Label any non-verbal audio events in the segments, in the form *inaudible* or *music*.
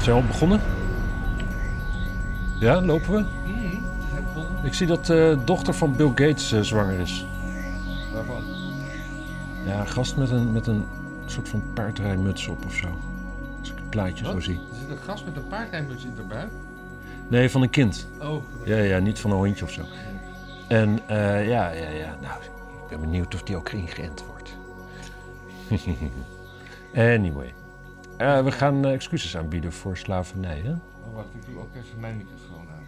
Zijn we al begonnen? Ja, lopen we? Ik zie dat de dochter van Bill Gates eh, zwanger is. Waarvan? Ja, een gast met een, met een soort van paardrijmuts op of zo. Als ik het plaatje zo zie. Er zit een gast met een paardrijmuts in de buik. Nee, van een kind. Oh, Ja, ja, niet van een hondje of zo. En eh, ja, ja, ja, nou, ik ben benieuwd of die ook ingeënt wordt. *laughs* anyway. We gaan eh, excuses aanbieden voor slavernij, hè? Oh, wacht, ik doe ook even mijn microfoon aan.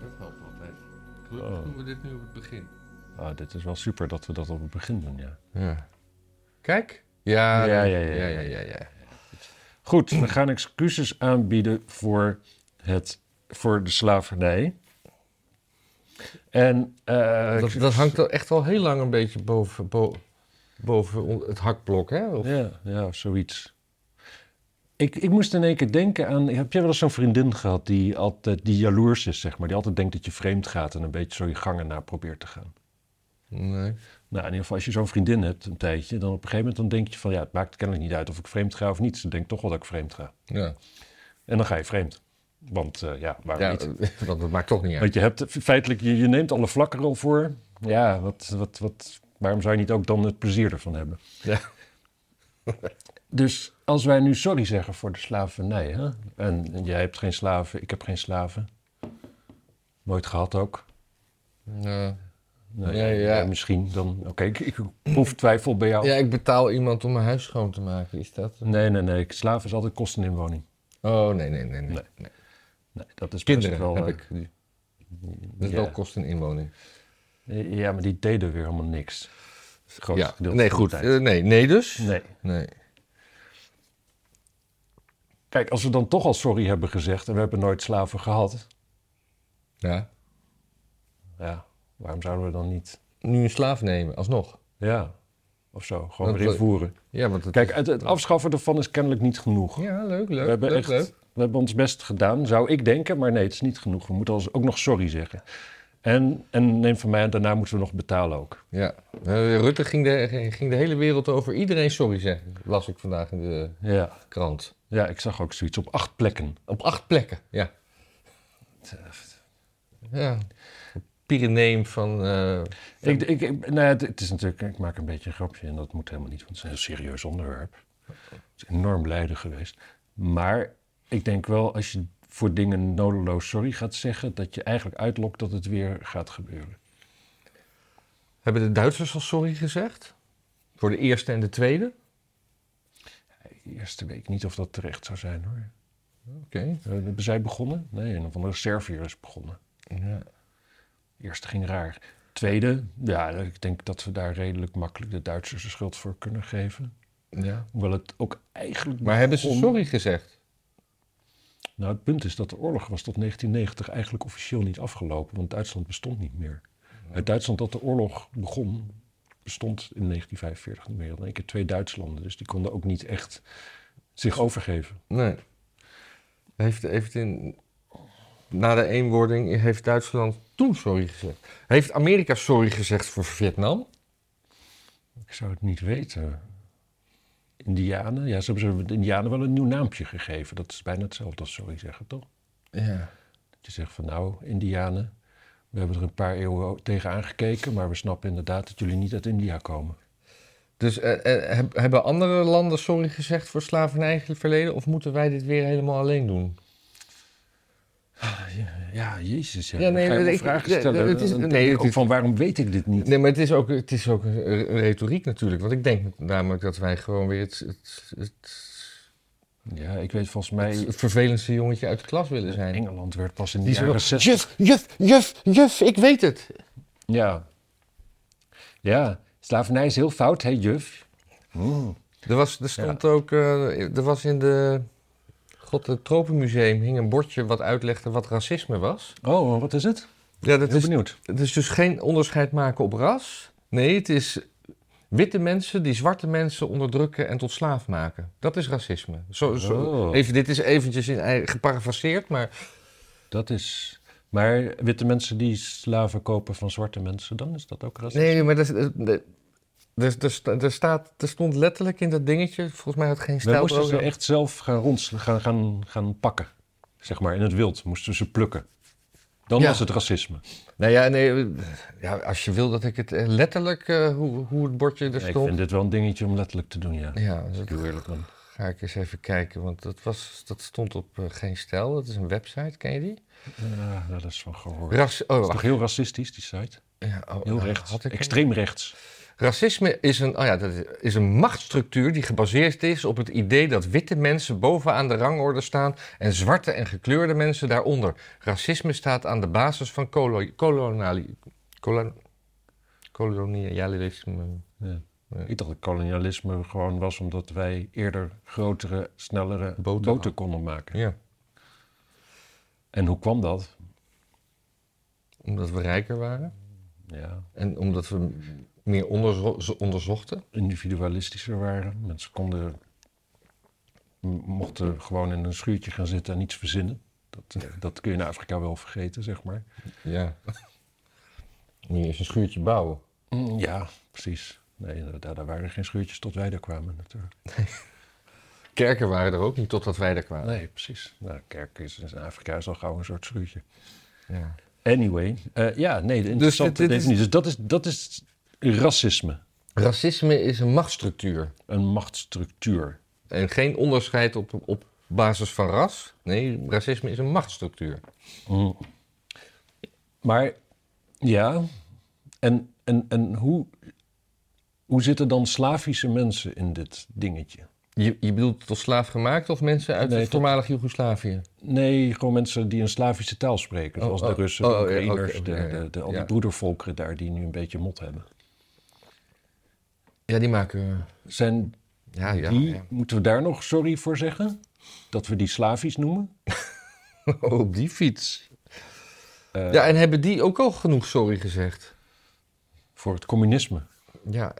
Dat helpt altijd. Gelukkig Oh. doen we dit nu op het begin. Oh, dit is wel super dat we dat op het begin doen, ja. Ja. Kijk. Ja, Ja, ja, ja, ja, ja. Goed, we gaan excuses aanbieden voor, het, voor de slavernij. En eh, Dat, dat hangt al echt al heel lang een beetje boven, bo- boven het hakblok, hè? Of- Ja, ja, zoiets. Ik, ik moest in één keer denken aan... Heb jij wel eens zo'n vriendin gehad die altijd die jaloers is, zeg maar? Die altijd denkt dat je vreemd gaat en een beetje zo je gangen na probeert te gaan. Nee. Nou, in ieder geval als je zo'n vriendin hebt een tijdje... dan op een gegeven moment dan denk je van... ja, het maakt kennelijk niet uit of ik vreemd ga of niet. Ze denkt toch wel dat ik vreemd ga. Ja. En dan ga je vreemd. Want eh, ja, waarom ja, niet? *laughs* want dat maakt toch niet uit. Want je hebt feitelijk... Je, je neemt alle vlakken al voor. Ja, wat, wat, wat, waarom zou je niet ook dan het plezier ervan hebben? Ja. Dus als wij nu sorry zeggen voor de slavernij, hè? En, en jij hebt geen slaven, ik heb geen slaven. Nooit gehad ook. Ja. Nee, Ja, ja. misschien dan. Oké, ik, ik proef twijfel bij jou. ja, ik betaal iemand om mijn huis schoon te maken, is dat? Nee, nee, nee. Slaven is altijd kosten in woning. Oh, nee, nee, nee. nee. Nee. nee. Nee, dat is Kinderen wel. heb eh, ik. Dat is ja. wel kosten inwoning. Ja, maar die deden weer helemaal niks. Het grootste Ja, nee, goed. Eh, nee, nee dus? Nee. Nee. Kijk, als we dan toch al sorry hebben gezegd en we hebben nooit slaven gehad. Ja. Ja, waarom zouden we dan niet. Nu een slaaf nemen, alsnog. Ja, of zo. Gewoon weer we- invoeren. Ja, want het Kijk, het, het afschaffen ervan is kennelijk niet genoeg. Ja, leuk, leuk. we, hebben leuk, echt, leuk. we hebben ons best gedaan, zou ik denken, maar nee, het is niet genoeg. We moeten als- ook nog sorry zeggen. En, en neem van mij, aan, daarna moeten we nog betalen ook. Ja. Eh, Rutte ging de, ging de hele wereld over iedereen sorry zeggen. Las ik vandaag in de Ja, krant. ja ik zag ook zoiets op acht plekken. Op acht plekken, ja. Ja. Pyreneem van... eh, Ik, ik, ik- nou ja, het, het is natuurlijk, ik maak een beetje een grapje en dat moet helemaal niet, want het is een heel serieus onderwerp. Het is enorm lijden geweest. Maar ik denk wel, als je voor dingen nodeloos sorry gaat zeggen, dat je eigenlijk uitlokt dat het weer gaat gebeuren. Hebben de Duitsers al sorry gezegd? Voor de eerste en de tweede? Eerste week niet of dat terecht zou zijn hoor. Oké. Eh, Hebben zij begonnen? Nee, een of andere Serviër is begonnen. Ja. Eerste ging raar. Tweede, ja, ik denk dat we daar redelijk makkelijk de Duitsers de schuld voor kunnen geven. ja. Hoewel het ook eigenlijk. Maar hebben ze sorry gezegd? Nou, het punt is dat de oorlog was tot 1990 eigenlijk officieel niet afgelopen, want Duitsland bestond niet meer. Het Duitsland dat de oorlog begon, bestond in 1945 niet meer. Dan één keer twee Duitslanden, dus die konden ook niet echt zich overgeven. Nee. Heeft, heeft in, na de eenwording heeft Duitsland toen sorry gezegd. Heeft Amerika sorry gezegd voor Vietnam? Ik zou het niet weten. Indianen, ja, ze hebben de Indianen wel een nieuw naampje gegeven. Dat is bijna hetzelfde als sorry zeggen, toch? Ja. Dat je zegt van nou, Indianen, we hebben er een paar eeuwen tegen aangekeken, maar we snappen inderdaad dat jullie niet uit India komen. Dus eh, eh, heb- hebben andere landen sorry gezegd voor slavernijverleden? Of moeten wij dit weer helemaal alleen doen? Ja, ja jezus, ja. Ja, nee, Ga je ik- vragen stellen. het is- nee, het is- van waarom weet ik dit niet? Nee, maar het is ook, het is ook een retoriek natuurlijk. Want ik denk namelijk dat wij gewoon weer het, het, het, Ja, ik weet volgens mij, het vervelendste jongetje uit de klas willen zijn. Engeland werd pas in de Die jaren 60. juf, juf, juf, juf, ik weet het. Ja. Ja, slavernij is heel fout, hè juf? Hmm. Er, was, er stond ook, eh, er was in de, god, het Tropenmuseum hing een bordje wat uitlegde wat racisme was. Oh, wat is het? Ja, dat Heel is, benieuwd. het is dus geen onderscheid maken op ras. Nee, het is witte mensen die zwarte mensen onderdrukken en tot slaaf maken. Dat is racisme. Zo, zo, Oh. even, dit is eventjes in, geparafraseerd, maar Dat is... Maar witte mensen die slaven kopen van zwarte mensen, dan is dat ook racisme. nee, maar dat, is- dat- er, er, er, staat, er stond letterlijk in dat dingetje, volgens mij had het geen We moesten ze stijl. echt zelf gaan, rond, gaan, gaan, gaan pakken. Zeg maar, in het wild moesten ze plukken. Dan Ja. was het racisme. Nou ja, nee, ja, als je wil dat ik het eh, letterlijk, eh, hoe, hoe het bordje er Ja, ik stond. vind dit wel een dingetje om letterlijk te doen, ja. Ja, dus Ik eerlijk dan. ga ik eens even kijken, want dat, was, dat stond op eh, Geen Stijl. Dat is een website, ken je die? Ja, dat is van gehoord. Ras, oh, is toch heel racistisch, die site? Ja, oh, Heel nou, rechts. had ik hem? Extreem rechts. Racisme is een, oh ja, dat is- een machtsstructuur die gebaseerd is op het idee dat witte mensen bovenaan de rangorde staan en zwarte en gekleurde mensen daaronder. Racisme staat aan de basis van kolo- koloniali- kolon- kolonialisme. Ja. Ja. Ik dacht dat kolonialisme gewoon was omdat wij eerder grotere, snellere Boten boten, konden maken. Ja, En hoe kwam dat? omdat we rijker waren Ja, en omdat we meer onderzo- onderzochten. individualistischer waren. Mensen konden, mochten gewoon in een schuurtje gaan zitten en niets verzinnen. Dat, *laughs* dat kun je in Afrika wel vergeten, zeg maar. Ja. *laughs* Moet je eens een schuurtje bouwen. Mm, Ja, precies. Nee, daar, daar waren geen schuurtjes tot wij er kwamen natuurlijk. *laughs* Kerken waren er ook niet totdat wij er kwamen. Nee, precies. Nou, kerk is in Afrika is al gauw een soort schuurtje. Ja. Anyway, eh, ja, nee, de interessante dit- dit is- definitie. Dus dat is, dat is racisme. Racisme is een machtsstructuur. Een machtsstructuur. En geen onderscheid op, op basis van ras. Nee, racisme is een machtsstructuur. Mm. Maar ja, en, en, en hoe, hoe zitten dan Slavische mensen in dit dingetje? Je, je bedoelt tot slaaf gemaakt of mensen uit Nee, het voormalig Joegoslavië? Nee, gewoon mensen die een Slavische taal spreken. Oh, Zoals oh, de Russen, oh, de ja, Oekraïners, de, de, de, al die ja. broedervolkeren daar die nu een beetje mot hebben. Ja, die maken... Zijn Ja, ja. die, ja. moeten we daar nog sorry voor zeggen? Dat we die Slavisch noemen? *laughs* op die fiets. Eh, Ja, en hebben die ook al genoeg sorry gezegd? Voor het communisme. Ja.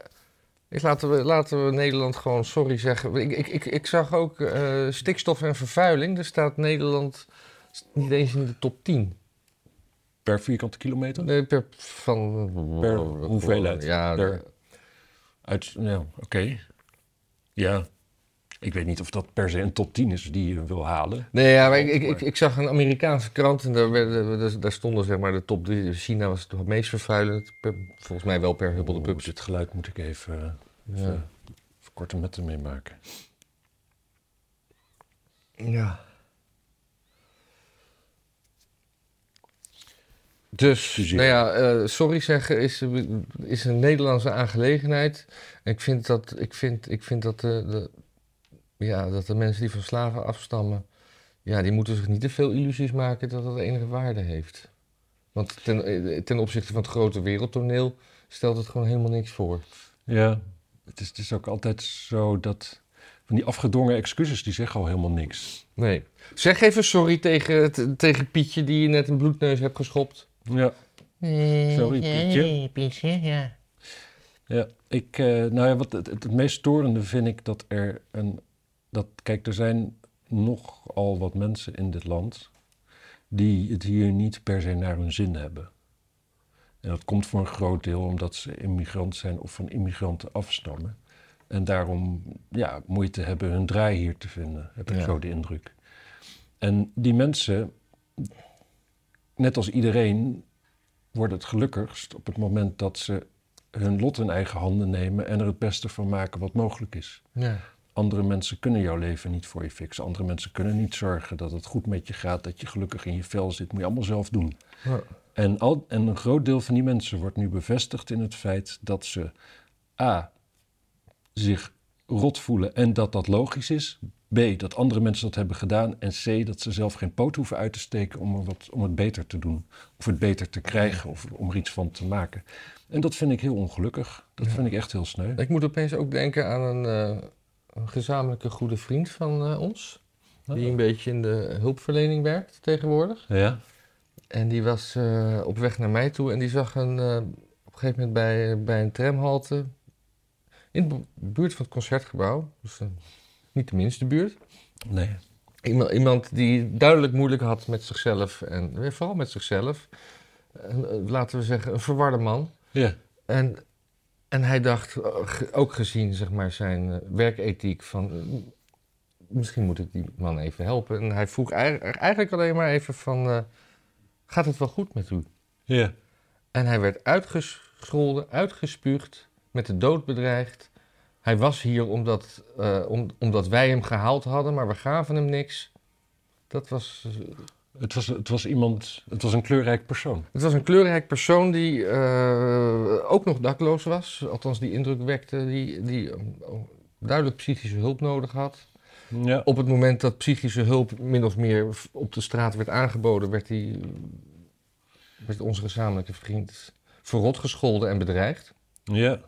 Ik, laten, we, laten we Nederland gewoon sorry zeggen. Ik, ik, ik, ik zag ook eh, stikstof en vervuiling. Daar staat Nederland niet eens in de top 10. Per vierkante kilometer? Nee, per, van, Per hoeveelheid? Ja, Per- Uit, ja, oké. Ja. Ik weet niet of dat per se een top 10 is die je wil halen. Nee, ja, maar ik, ik, ik, ik zag een Amerikaanse krant en daar, werden, daar, stonden zeg maar de top 3. China was het meest vervuilend. Per- volgens mij wel per hubbel de dit geluid moet ik even, eh, even, Ja. even korte metten meemaken. ja. Dus, nou ja, eh, sorry zeggen is, is een Nederlandse aangelegenheid. En ik vind dat, ik vind, ik vind dat, de, de, ja, dat de mensen die van slaven afstammen, ja, die moeten zich niet te veel illusies maken dat dat enige waarde heeft. Want ten, eh, ten opzichte van het grote wereldtoneel stelt het gewoon helemaal niks voor. Ja, het is, het is ook altijd zo dat... Van die afgedwongen excuses, die zeggen al helemaal niks. Nee. Zeg even sorry tegen, tegen Pietje die je net een bloedneus hebt geschopt. Ja, Sorry, Pietje. Pietje, ja. ja. Ik, eh, nou ja, wat het, het, het meest storende vind ik dat er een... Dat, kijk, er zijn nogal wat mensen in dit land... die het hier niet per se naar hun zin hebben. En dat komt voor een groot deel omdat ze immigrant zijn of van immigranten afstammen. En daarom ja, moeite hebben hun draai hier te vinden, heb ik Ja. zo de indruk. En die mensen, net als iedereen, worden het gelukkigst op het moment dat ze hun lot in eigen handen nemen en er het beste van maken wat mogelijk is. Ja. Andere mensen kunnen jouw leven niet voor je fixen. Andere mensen kunnen niet zorgen dat het goed met je gaat, dat je gelukkig in je vel zit. Moet je allemaal zelf doen. Ja. En, al, en een groot deel van die mensen wordt nu bevestigd in het feit dat ze A. zich rot voelen en dat dat logisch is. B. dat andere mensen dat hebben gedaan. En C. dat ze zelf geen poot hoeven uit te steken om, wat, om het beter te doen. Of het beter te krijgen of om er iets van te maken. En dat vind ik heel ongelukkig. Dat Ja. vind ik echt heel sneu. Ik moet opeens ook denken aan een, eh, een gezamenlijke goede vriend van eh, ons. Die een beetje in de hulpverlening werkt tegenwoordig. Ja? En die was eh, op weg naar mij toe en die zag een, op een gegeven moment bij, bij een tramhalte in de buurt van het concertgebouw. Dus niet de minste buurt. Nee. Iemand, iemand die duidelijk moeilijk had met zichzelf en eh, vooral met zichzelf. En, eh, laten we zeggen, een verwarde man. Ja. En En hij dacht, eh, ook gezien zeg maar, zijn eh, werkethiek, van eh, misschien moet ik die man even helpen. En hij vroeg eigenlijk, alleen maar even van, eh, gaat het wel goed met u? Ja. En hij werd uitgescholden, uitgespuugd, met de dood bedreigd. Hij was hier omdat, eh, om, omdat wij hem gehaald hadden, maar we gaven hem niks. Dat was, eh, Het was, het was iemand, het was een kleurrijk persoon. het was een kleurrijk persoon die eh, ook nog dakloos was. Althans, die indruk wekte, die, die duidelijk psychische hulp nodig had. Ja. Op het moment dat psychische hulp min of meer op de straat werd aangeboden, werd, hij, werd onze gezamenlijke vriend verrot gescholden en bedreigd. Ja.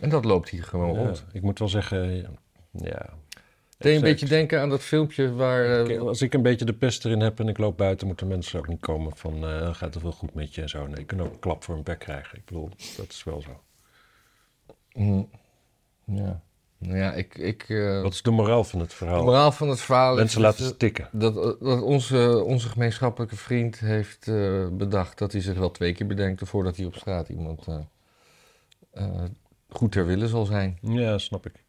En dat loopt hier gewoon Ja. rond. Ik moet wel zeggen, ja. ja. Deed je een beetje denken aan dat filmpje waar... eh, Als ik een beetje de pest erin heb en ik loop buiten, moeten mensen ook niet komen van eh, gaat het wel goed met je en zo. Nee, je kunt ook een klap voor een bek krijgen. Ik bedoel, dat is wel zo. mm, ja. Nou ja, ik... ik eh, Wat is de moraal van het de verhaal? moraal van het verhaal is Mensen laten stikken. dat, dat onze, onze gemeenschappelijke vriend heeft eh, bedacht dat hij zich wel twee keer bedenkt voordat hij op straat iemand eh, eh, goed ter wille zal zijn. Ja, snap ik.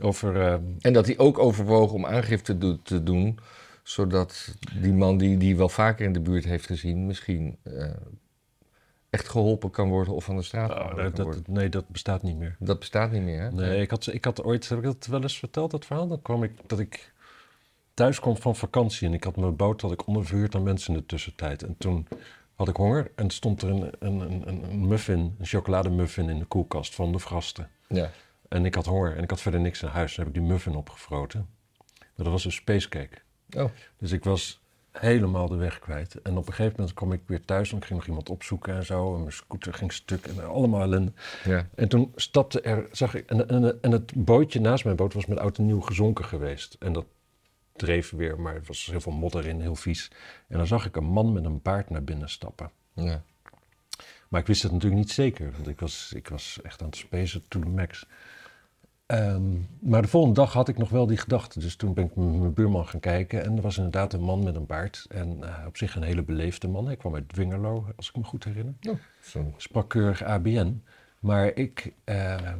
Over, eh, En dat hij ook overwoog om aangifte do- te doen, zodat die man die die wel vaker in de buurt heeft gezien, misschien eh, echt geholpen kan worden of van de straat oh, dat, dat, nee, dat bestaat niet meer. Dat bestaat niet meer, hè? Nee, ik had, ik had ooit, heb ik dat wel eens verteld, dat verhaal? Dan kwam ik, dat ik thuis kwam van vakantie en ik had mijn boot had ik onderverhuurd aan mensen in de tussentijd. En toen had ik honger en stond er een, een, een, een muffin, een chocolademuffin in de koelkast van de Vrasten. Ja. En ik had honger en ik had verder niks in huis. Dan heb ik die muffin opgefroten. Maar dat was een spacecake. Oh, Dus ik was helemaal de weg kwijt. En op een gegeven moment kwam ik weer thuis en ik ging nog iemand opzoeken en zo. En mijn scooter ging stuk en allemaal ellende. ja. En toen stapte er, zag ik, en, en, en het bootje naast mijn boot was met oud en nieuw gezonken geweest. En dat dreef weer, maar er was heel veel modder in, heel vies. En dan zag ik een man met een baard naar binnen stappen. ja. Maar ik wist het natuurlijk niet zeker, want ik was, ik was echt aan het spacen to the max. Ehm, maar de volgende dag had ik nog wel die gedachte. Dus toen ben ik met mijn buurman gaan kijken. En er was inderdaad een man met een baard. En eh, op zich een hele beleefde man. Hij kwam uit Dwingerlo, als ik me goed herinner. Oh, zo. Sprak keurig ABN. Maar ik, eh,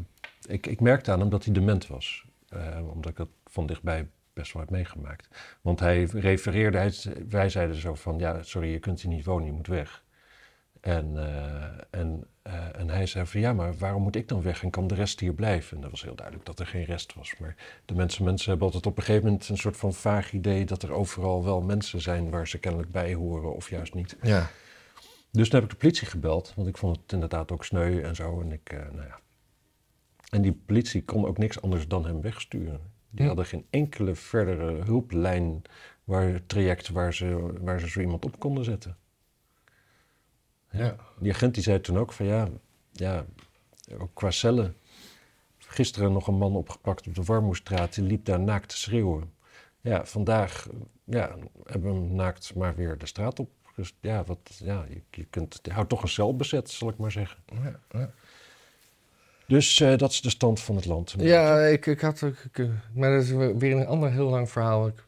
ik, ik merkte aan hem dat hij dement was. Eh, omdat ik dat van dichtbij best wel heb meegemaakt. Want hij refereerde, hij, wij zeiden zo van... Ja, sorry, je kunt hier niet wonen, je moet weg. En, eh, en, eh, en hij zei van ja, maar waarom moet ik dan weg en kan de rest hier blijven? En dat was heel duidelijk dat er geen rest was. Maar de mensen, mensen hebben altijd op een gegeven moment een soort van vaag idee dat er overal wel mensen zijn waar ze kennelijk bij horen of juist niet. Ja. Dus toen heb ik de politie gebeld, want ik vond het inderdaad ook sneu en zo. En, ik, eh, nou ja. en die politie kon ook niks anders dan hem wegsturen. Die hadden geen enkele verdere hulplijn, waar, traject waar ze, waar ze zo iemand op konden zetten. Ja. Die agent die zei toen ook van ja, ja ook qua cellen. Gisteren nog een man opgepakt op de Warmoestraat, die liep daar naakt te schreeuwen. Ja, vandaag ja, hebben we hem naakt maar weer de straat op. Dus ja, wat, ja je, je, kunt, je houdt toch een cel bezet, zal ik maar zeggen. Ja, ja. Dus eh, dat is de stand van het land. Ja, ik, ik had... Ik, ik- maar dat is weer een ander heel lang verhaal ik-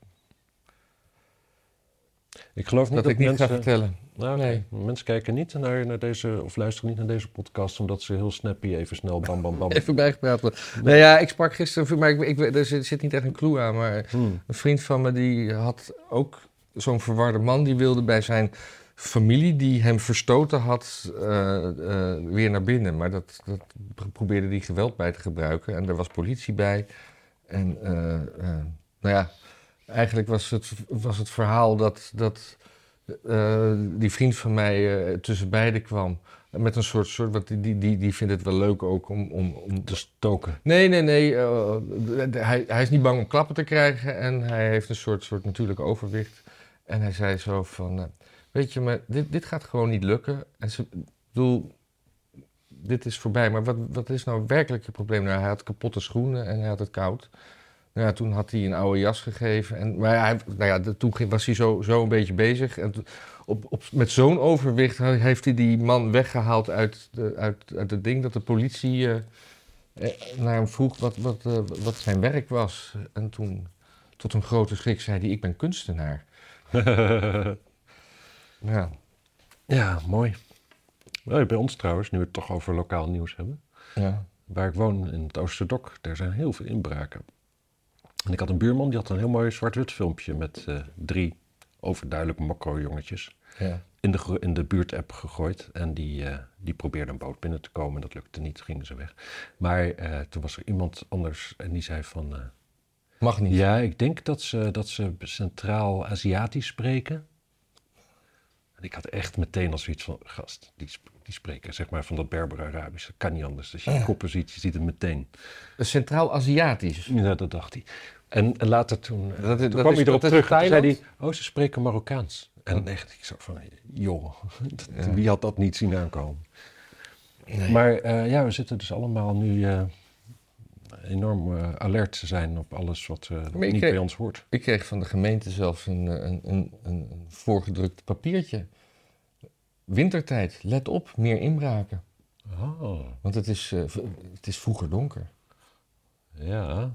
ik geloof niet dat dat, ik niet mensen... ga vertellen. Nou, Nee. nee. Mensen kijken niet naar, naar deze, of luisteren niet naar deze podcast, omdat ze heel snappy even snel bam bam bam. *laughs* Even bijgepraat worden. Nou ja, ik sprak gisteren, maar ik, ik, er zit zit niet echt een clue aan. Maar Hmm. een vriend van me die had ook zo'n verwarde man. Die wilde bij zijn familie, die hem verstoten had, eh, eh, weer naar binnen. Maar dat, dat probeerde hij geweld bij te gebruiken. En er was politie bij. En eh, nou ja, eigenlijk was het, was het verhaal dat, dat die vriend van mij tussen beiden kwam. Met een soort, soort wat die, die, die, die vindt het wel leuk ook om, om, om Te stoken. Nee, nee, nee. hij, hij is niet bang om klappen te krijgen en hij heeft een soort, soort natuurlijk overwicht. En hij zei zo van, weet je, maar dit, dit gaat gewoon niet lukken. En ze, bedoel, dit is voorbij, maar wat, wat is nou werkelijk het probleem? Nou, hij had kapotte schoenen en hij had het koud. Nou ja, toen had hij een oude jas gegeven. En, maar hij, nou ja, toen was hij zo, zo een beetje bezig. En op, op, met zo'n overwicht he- heeft hij die man weggehaald uit, de, uit, uit het ding dat de politie eh, eh, naar hem vroeg wat, wat, eh, wat zijn werk was. En toen, tot een grote schrik, zei hij: Ik ben kunstenaar. *laughs* Ja, ja, mooi. Bij ons trouwens, nu we het toch over lokaal nieuws hebben. Ja. Waar ik woon in het Oosterdok, daar zijn heel veel inbraken. En ik had een buurman, die had een heel mooi zwart-wit filmpje met eh, drie overduidelijk mokro-jongetjes ja. in de, in de buurt-app gegooid. En die, eh, die probeerden een boot binnen te komen. Dat lukte niet, gingen ze weg. Maar eh, toen was er iemand anders en die zei van... Mag niet. ja, ik denk dat ze, dat ze Centraal-Aziatisch spreken. Ik had echt meteen als zoiets van, gast, die, die spreken zeg maar van dat Berber-Arabisch. Dat kan niet anders. Als je Ja. koppen ziet, je ziet het meteen. Centraal-Aziatisch. Ja, dat dacht hij. En, en later toen, eh, Dat toen dat kwam is- hij erop terug. Toen zei hij, oh, ze spreken Marokkaans. En echt, ik zo van, joh, *laughs* dat- Ja. wie had dat niet zien aankomen? Nee. Maar eh, ja, we zitten dus allemaal nu eh, enorm eh, alert te zijn op alles wat eh, niet kreeg- bij ons hoort. Ik kreeg van de gemeente zelfs een, eh, een, een, een, een voorgedrukt papiertje. Wintertijd, let op, meer inbraken. Oh, Want het is, het is vroeger donker. ja.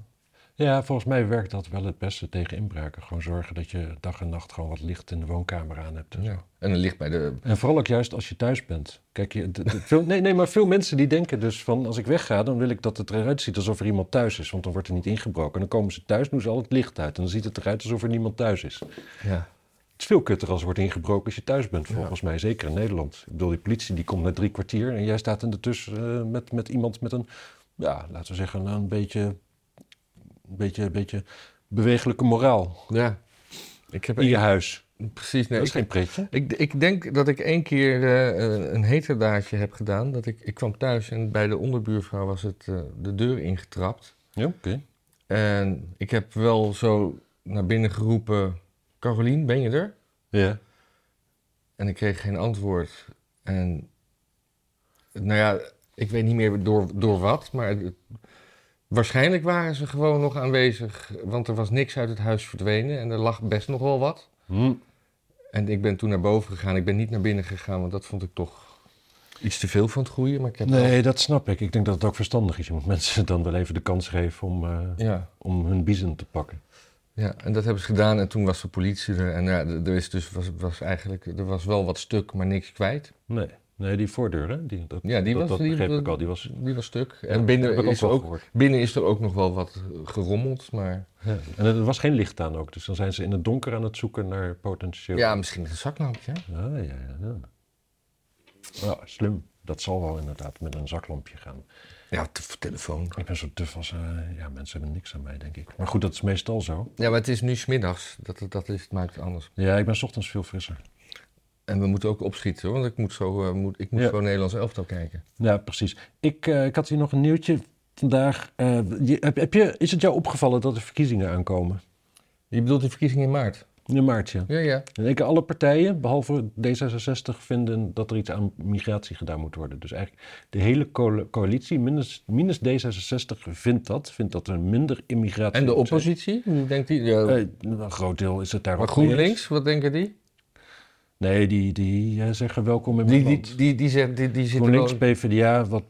Ja, volgens mij werkt dat wel het beste tegen inbraken. Gewoon zorgen dat je dag en nacht gewoon wat licht in de woonkamer aan hebt. en. Ja. En dan ligt bij de... En vooral ook juist als je thuis bent. Kijk, je, de- de- veel, nee, nee, maar veel mensen die denken dus van... als ik wegga, dan wil ik dat het eruit ziet alsof er iemand thuis is. Want dan wordt er niet ingebroken. En dan komen ze thuis, doen ze al het licht uit. En dan ziet het eruit alsof er niemand thuis is. Ja. Het is veel kutter als er wordt ingebroken als je thuis bent, volgens mij. Zeker in Nederland. Ik bedoel, die politie die komt na drie kwartier... en jij staat in de tussen eh, met, met iemand met een... ja, laten we zeggen, een beetje... een beetje, een beetje bewegelijke moraal ja. Ik heb in je huis. precies... Nee, dat is ik, geen pretje. ik, ik denk dat ik één keer eh, een heterdaadje heb gedaan. Dat ik, ik kwam thuis en bij de onderbuurvrouw was het eh, de deur ingetrapt. Ja, oké. En ik heb wel zo naar binnen geroepen... Carolien, ben je er? Ja. En ik kreeg geen antwoord. En nou ja, ik weet niet meer door, door wat, maar het- waarschijnlijk waren ze gewoon nog aanwezig, want er was niks uit het huis verdwenen en er lag best nog wel wat. Hm. En ik ben toen naar boven gegaan. Ik ben niet naar binnen gegaan, want dat vond ik toch iets te veel van het goede. Maar ik heb Nee, dat snap ik. Ik denk dat het ook verstandig is. Je moet *laughs* mensen dan wel even de kans geven om, eh, ja, om hun biezen te pakken. ja, en dat hebben ze gedaan en toen was de politie er. En ja, er is dus was, was eigenlijk, er was wel wat stuk, maar niks kwijt. Nee, nee die voordeur, hè? Die, dat, Ja, die dat, was- dat die- begreep ik al. Die was... Die was stuk. Ja, En binnen is, er ook, gehoord. binnen is er ook nog wel wat gerommeld, maar... Ja. En er was geen licht aan ook. Dus dan zijn ze in het donker aan het zoeken naar potentieel... Ja, misschien een zaklampje. Ah, ja, ja, ja. Slim. Dat zal wel inderdaad met een zaklampje gaan. Ja, te- telefoon. Ik ben zo duf als... eh, ja, mensen hebben niks aan mij, denk ik. Maar goed, dat is meestal zo. Ja, maar het is nu smiddags. Dat, dat is, het maakt het anders. Ja, ik ben 's ochtends veel frisser. En we moeten ook opschieten, want ik moet zo, eh, moet, ik moet Ja. zo Nederlands elftal kijken. Ja, precies. Ik, eh, ik had hier nog een nieuwtje vandaag. Eh, je- heb, heb je, is het jou opgevallen dat er verkiezingen aankomen? Je bedoelt die verkiezingen in maart? In maart, ja. Ja, ja. En ik, alle partijen, behalve D66, vinden dat er iets aan migratie gedaan moet worden. Dus eigenlijk de hele co- coalitie, minus, minus D66, vindt dat. Vindt dat er minder immigratie En de oppositie? Hoe denkt die? Ja. Een groot deel is het daar maar ook. GroenLinks, wat denken die? Nee, die, die eh, zeggen welkom in Die, mijn die, land. die, die, zegt- die, die zitten GroenLinks, wel... PvdA, wat...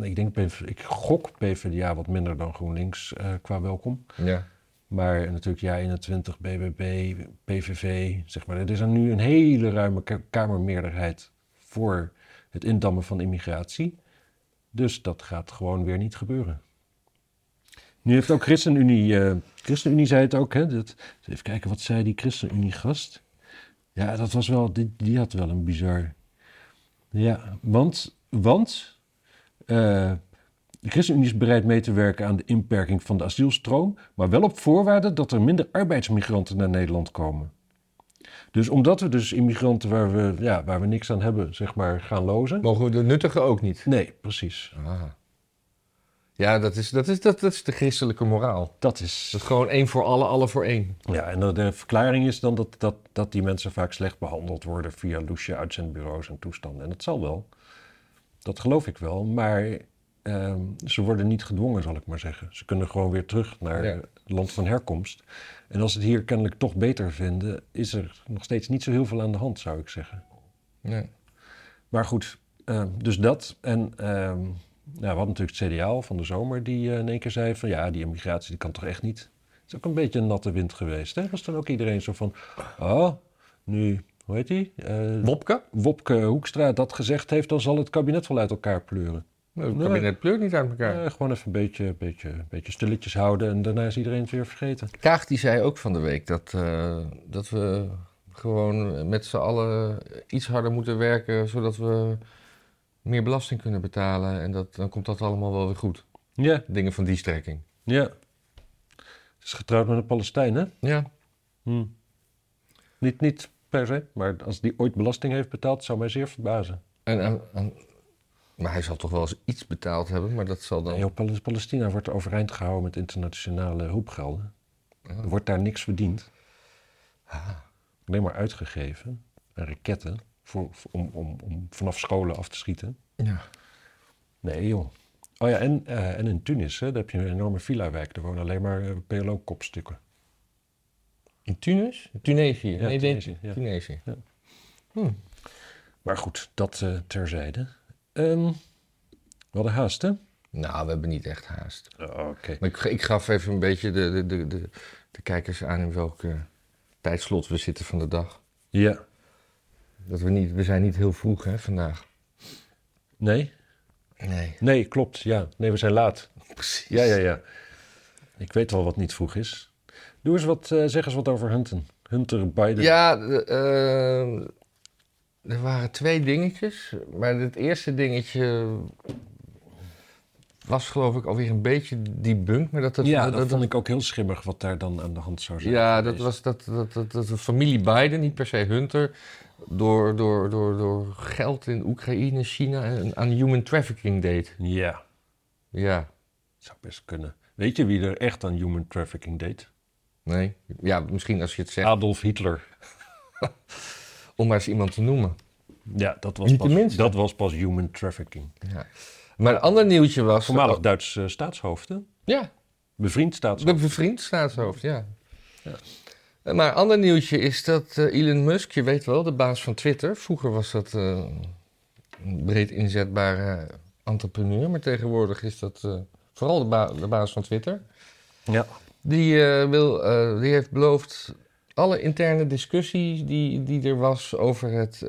Ik denk, ik gok PvdA wat minder dan GroenLinks eh, qua welkom. Ja. Maar natuurlijk ja 21, BBB, PVV, zeg maar. Er is nu een hele ruime ka- kamermeerderheid voor het indammen van immigratie. Dus dat gaat gewoon weer niet gebeuren. Nu heeft ook ChristenUnie, eh ChristenUnie zei het ook, hè. Dat, even kijken, wat zei die ChristenUnie-gast? Ja, dat was wel, die, die had wel een bizar... Ja, want, want eh, de ChristenUnie is bereid mee te werken aan de inperking van de asielstroom, maar wel op voorwaarde dat er minder arbeidsmigranten naar Nederland komen. Dus omdat we dus immigranten waar we, ja, waar we niks aan hebben, zeg maar, gaan lozen. Mogen we de nuttige ook niet? Nee, precies. Ah. Ja, dat is, dat, is, dat, dat is de christelijke moraal. Dat is. Dat is gewoon één voor alle, alle voor één. Ja, en de, de verklaring is dan dat, dat, dat die mensen vaak slecht behandeld worden via loesje uitzendbureaus en toestanden. En dat zal wel. Dat geloof ik wel. Maar ehm, ze worden niet gedwongen, zal ik maar zeggen. Ze kunnen gewoon weer terug naar Ja. het land van herkomst. En als ze het hier kennelijk toch beter vinden, is er nog steeds niet zo heel veel aan de hand, zou ik zeggen. Ja. Maar goed, ehm, dus dat. En ehm, we hadden natuurlijk het CDA van de zomer die eh, in één keer zei van ja, die immigratie die kan toch echt niet. Het is ook een beetje een natte wind geweest. Hè? Was dan ook iedereen zo van, oh, nu hoe heet die? Eh, Wopke? Wopke Hoekstra dat gezegd heeft, dan zal het kabinet wel uit elkaar pleuren. Het Nee. kabinet pleurt niet uit elkaar. Eh, gewoon even een beetje, beetje, beetje stilletjes houden en daarna is iedereen het weer vergeten. Kaag die zei ook van de week dat, dat we gewoon met z'n allen iets harder moeten werken, zodat we meer belasting kunnen betalen. En dat, dan komt dat allemaal wel weer goed. Ja, Dingen van die strekking. ja. Het is getrouwd met een Palestijn, hè? Ja, Hm. Niet, niet per se, maar als die ooit belasting heeft betaald, zou mij zeer verbazen. en, en- en- maar hij zal toch wel eens iets betaald hebben, maar dat zal dan... Pal- Palestina wordt overeind gehouden met internationale hulpgelden. Ja. Er wordt daar niks verdiend. Ah. Alleen maar uitgegeven. En raketten voor, om, om, om vanaf scholen af te schieten. Ja. Nee, joh. Oh ja, en, en in Tunis, hè, daar heb je een enorme villa-wijk. Daar wonen alleen maar eh, PLO-kopstukken. In Tunis? Tunesië? Ja, nee, Tunesië, ja. Tunesië. Ja. Hm. Maar goed, dat eh, terzijde. Ehm we hadden haast, hè? Nou, we hebben niet echt haast. Oh, Oké. Maar ik, ik gaf even een beetje de, de, de, de, de kijkers aan in welk eh, tijdslot we zitten van de dag. Ja. Dat we, niet, we zijn niet heel vroeg hè, vandaag. Nee? Nee. Nee, klopt. Ja. Nee, we zijn laat. Precies. Ja, ja, ja. Ik weet wel wat niet vroeg is. Doe eens wat, eh, zeg eens wat over Hunten. Hunter Biden. Ja, eh, er waren twee dingetjes. Maar het eerste dingetje was geloof ik alweer een beetje debunked. Maar dat, dat, Ja, dat, vond ik ook heel schimmig wat daar dan aan de hand zou zijn. Ja, dat was dat, dat, dat, dat de familie Biden, niet per se Hunter, door, door, door, door geld in Oekraïne, China en aan human trafficking deed. Ja, Ja, zou best kunnen. Weet je wie er echt aan human trafficking deed? nee. Ja, misschien als je het zegt, Adolf Hitler. *laughs* om maar eens iemand te noemen. Ja, dat was, Niet pas, dat was pas human trafficking. Ja. Maar een ander nieuwtje was... Voormalig Duits eh, staatshoofd, hè? Ja, Bevriend staatshoofd. Be- bevriend staatshoofd, ja. Ja. Eh, Maar ander nieuwtje is dat eh, Elon Musk, je weet wel, de baas van Twitter. Vroeger was dat eh, een breed inzetbare entrepreneur, maar tegenwoordig is dat vooral de, ba- de baas van Twitter. Ja. Die, wil, die heeft beloofd alle interne discussie die, die er was over het,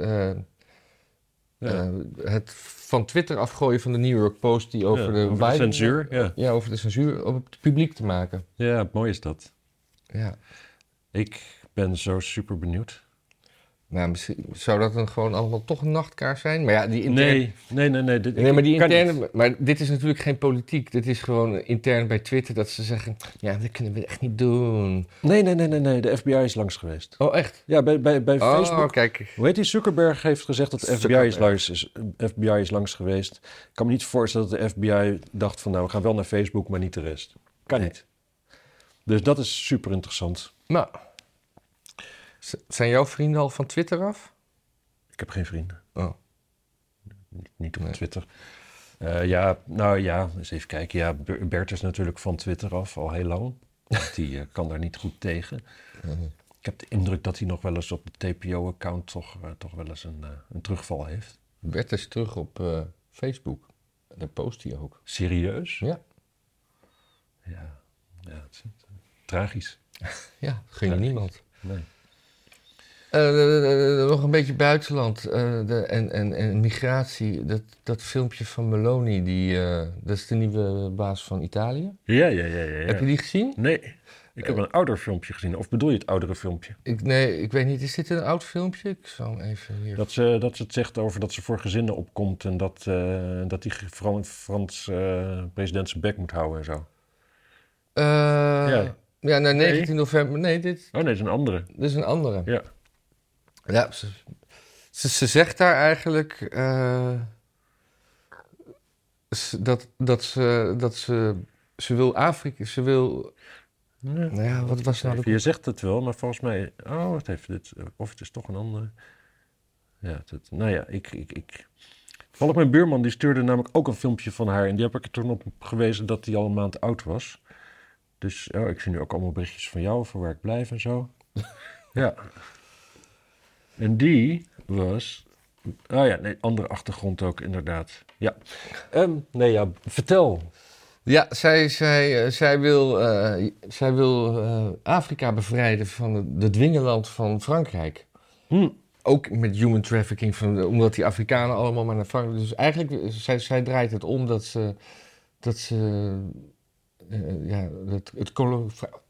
Ja. het van Twitter afgooien van de New York Post, die over Ja, de, over de censuur, ja. ja, over de censuur op het publiek te maken. ja, mooi is dat. Ja. Ik ben zo super benieuwd. Nou, misschien zou dat dan gewoon allemaal toch een nachtkaars zijn? Maar ja, die interne... Nee, nee, nee. nee, dit, Nee, maar die niet. interne... Maar dit is natuurlijk geen politiek. Dit is gewoon intern bij Twitter dat ze zeggen... Ja, dat kunnen we echt niet doen. Nee, nee, nee, nee, nee. De FBI is langs geweest. Oh, echt? Ja, bij, bij, bij Oh, Facebook. kijk. Hoe heet die? Zuckerberg heeft gezegd dat de FBI is, langs, is, FBI is langs geweest. Ik kan me niet voorstellen dat de FBI dacht van... nou, we gaan wel naar Facebook, maar niet de rest. Kan Nee. niet. Dus dat is super interessant. Nou. Z- Zijn jouw vrienden al van Twitter af? Ik heb geen vrienden. Oh. Niet, niet op Nee. Twitter. Eh, ja, nou ja, eens even kijken. Ja, Ber- Bert is natuurlijk van Twitter af, al heel lang. Want die eh, kan daar niet goed tegen. Ik heb de indruk dat hij nog wel eens op de TPO-account toch, eh, toch wel eens een, een terugval heeft. Bert is terug op Facebook. Daar post hij ook. Serieus? Ja. Ja, ja het is tragisch. Ja, geen Ja. niemand. Nee. Eh, eh, nog een beetje buitenland eh, de, en, en, en migratie. Dat, dat filmpje van Meloni, die, eh, dat is de nieuwe baas van Italië. Ja, ja, ja, ja. ja. Heb je die gezien? Nee, ik heb een ouder filmpje gezien. Of bedoel je het oudere filmpje? Ik, nee, ik weet niet. Is dit een oud filmpje? Ik zal hem even hier... Dat ze, dat ze het zegt over dat ze voor gezinnen opkomt en dat, eh, dat die Frans, Frans eh, president zijn bek moet houden en zo. Eh, Ja. Ja, nou, 19 november. Nee, dit, Oh nee, dat is een andere. dit is een andere. Ja. Ja, ze, ze, ze zegt daar eigenlijk eh, dat, dat, ze, dat ze, ze wil Afrika, ze wil, nou ja, wat was nou de... Je zegt het wel, maar volgens mij... Oh, wat heeft dit... Of het is toch een andere... Ja, het, nou ja, ik... ik, ik Toevallig mijn buurman, die stuurde namelijk ook een filmpje van haar... en die heb ik er toen op gewezen dat die al een maand oud was. Dus oh, ik zie nu ook allemaal berichtjes van jou... over waar ik blijf en zo. *laughs* ja. En die was... Oh ja, nee, andere achtergrond ook, inderdaad. Ja. Ehm, nee, ja, vertel. Ja, zij, zij, eh, zij wil, eh, zij wil eh, Afrika bevrijden van het, het dwingeland van Frankrijk. Hm. ook met human trafficking, van, omdat die Afrikanen allemaal maar naar Frankrijk... Dus eigenlijk, zij, zij draait het om dat ze... Dat ze eh, ja, het, het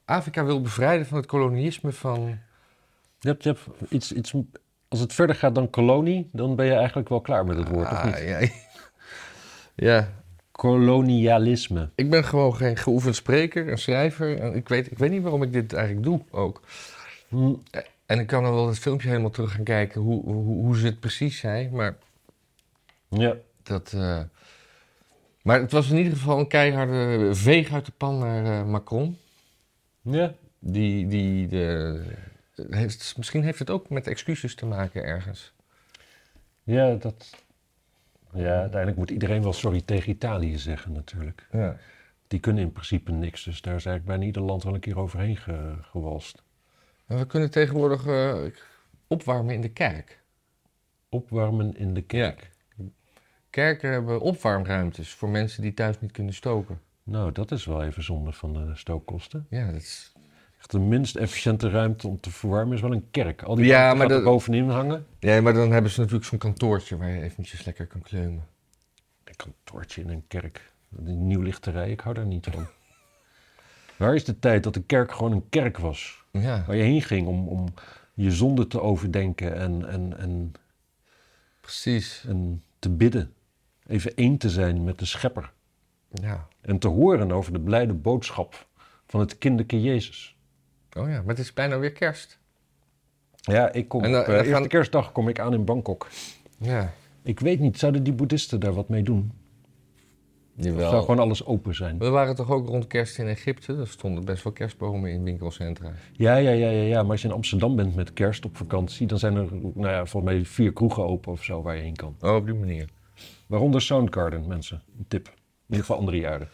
Afrika wil bevrijden van het kolonialisme van... Je hebt, je hebt iets, iets, als het verder gaat dan kolonie, dan ben je eigenlijk wel klaar met het woord, of Ah, niet? ja, ja, Kolonialisme. ik ben gewoon geen geoefend spreker en schrijver. En ik, weet, ik weet niet waarom ik dit eigenlijk doe ook. Hm, En ik kan dan wel het filmpje helemaal terug gaan kijken hoe, hoe, hoe ze het precies zei. Maar Ja. dat... eh, maar het was in ieder geval een keiharde veeg uit de pan naar eh, Macron. Ja. Die, die de, heeft, misschien heeft het ook met excuses te maken ergens. Ja, dat... Ja, uiteindelijk moet iedereen wel sorry tegen Italië zeggen natuurlijk. Ja. Die kunnen in principe niks, dus daar is eigenlijk bijna ieder land wel een keer overheen ge- gewalst. En we kunnen tegenwoordig eh, opwarmen in de kerk. Opwarmen in de kerk. Kerken hebben opwarmruimtes voor mensen die thuis niet kunnen stoken. Nou, dat is wel even zonde van de stookkosten. Ja, dat is... Echt de minst efficiënte ruimte om te verwarmen is wel een kerk. Al die Ja, maar dat- er bovenin hangen. ja, maar dan hebben ze natuurlijk zo'n kantoortje waar je eventjes lekker kan kleumen. Een kantoortje in een kerk. Die nieuwlichterij, ik hou daar niet van. *laughs* Waar is de tijd dat de kerk gewoon een kerk was? Ja, Waar je heen ging om, om je zonde te overdenken en, en, en, precies. en te bidden. Even één te zijn met de schepper. Ja. En te horen over de blijde boodschap van het kinderke Jezus. Oh ja, maar het is bijna weer kerst. Ja, ik kom En op dan- eh, dan eerste gaan- kerstdag kom ik aan in Bangkok. Ja. Ik weet niet, zouden die boeddhisten daar wat mee doen? Of zou Jawel. gewoon alles open zijn? We waren toch ook rond kerst in Egypte? Er stonden best wel kerstbomen in winkelcentra. Ja, ja, ja, ja, ja. Maar als je in Amsterdam bent met kerst op vakantie, dan zijn er, nou ja, volgens mij vier kroegen open of zo waar je heen kan. Oh, op die manier. Waaronder Soundgarden, mensen. Een tip. In ieder geval andere jaren.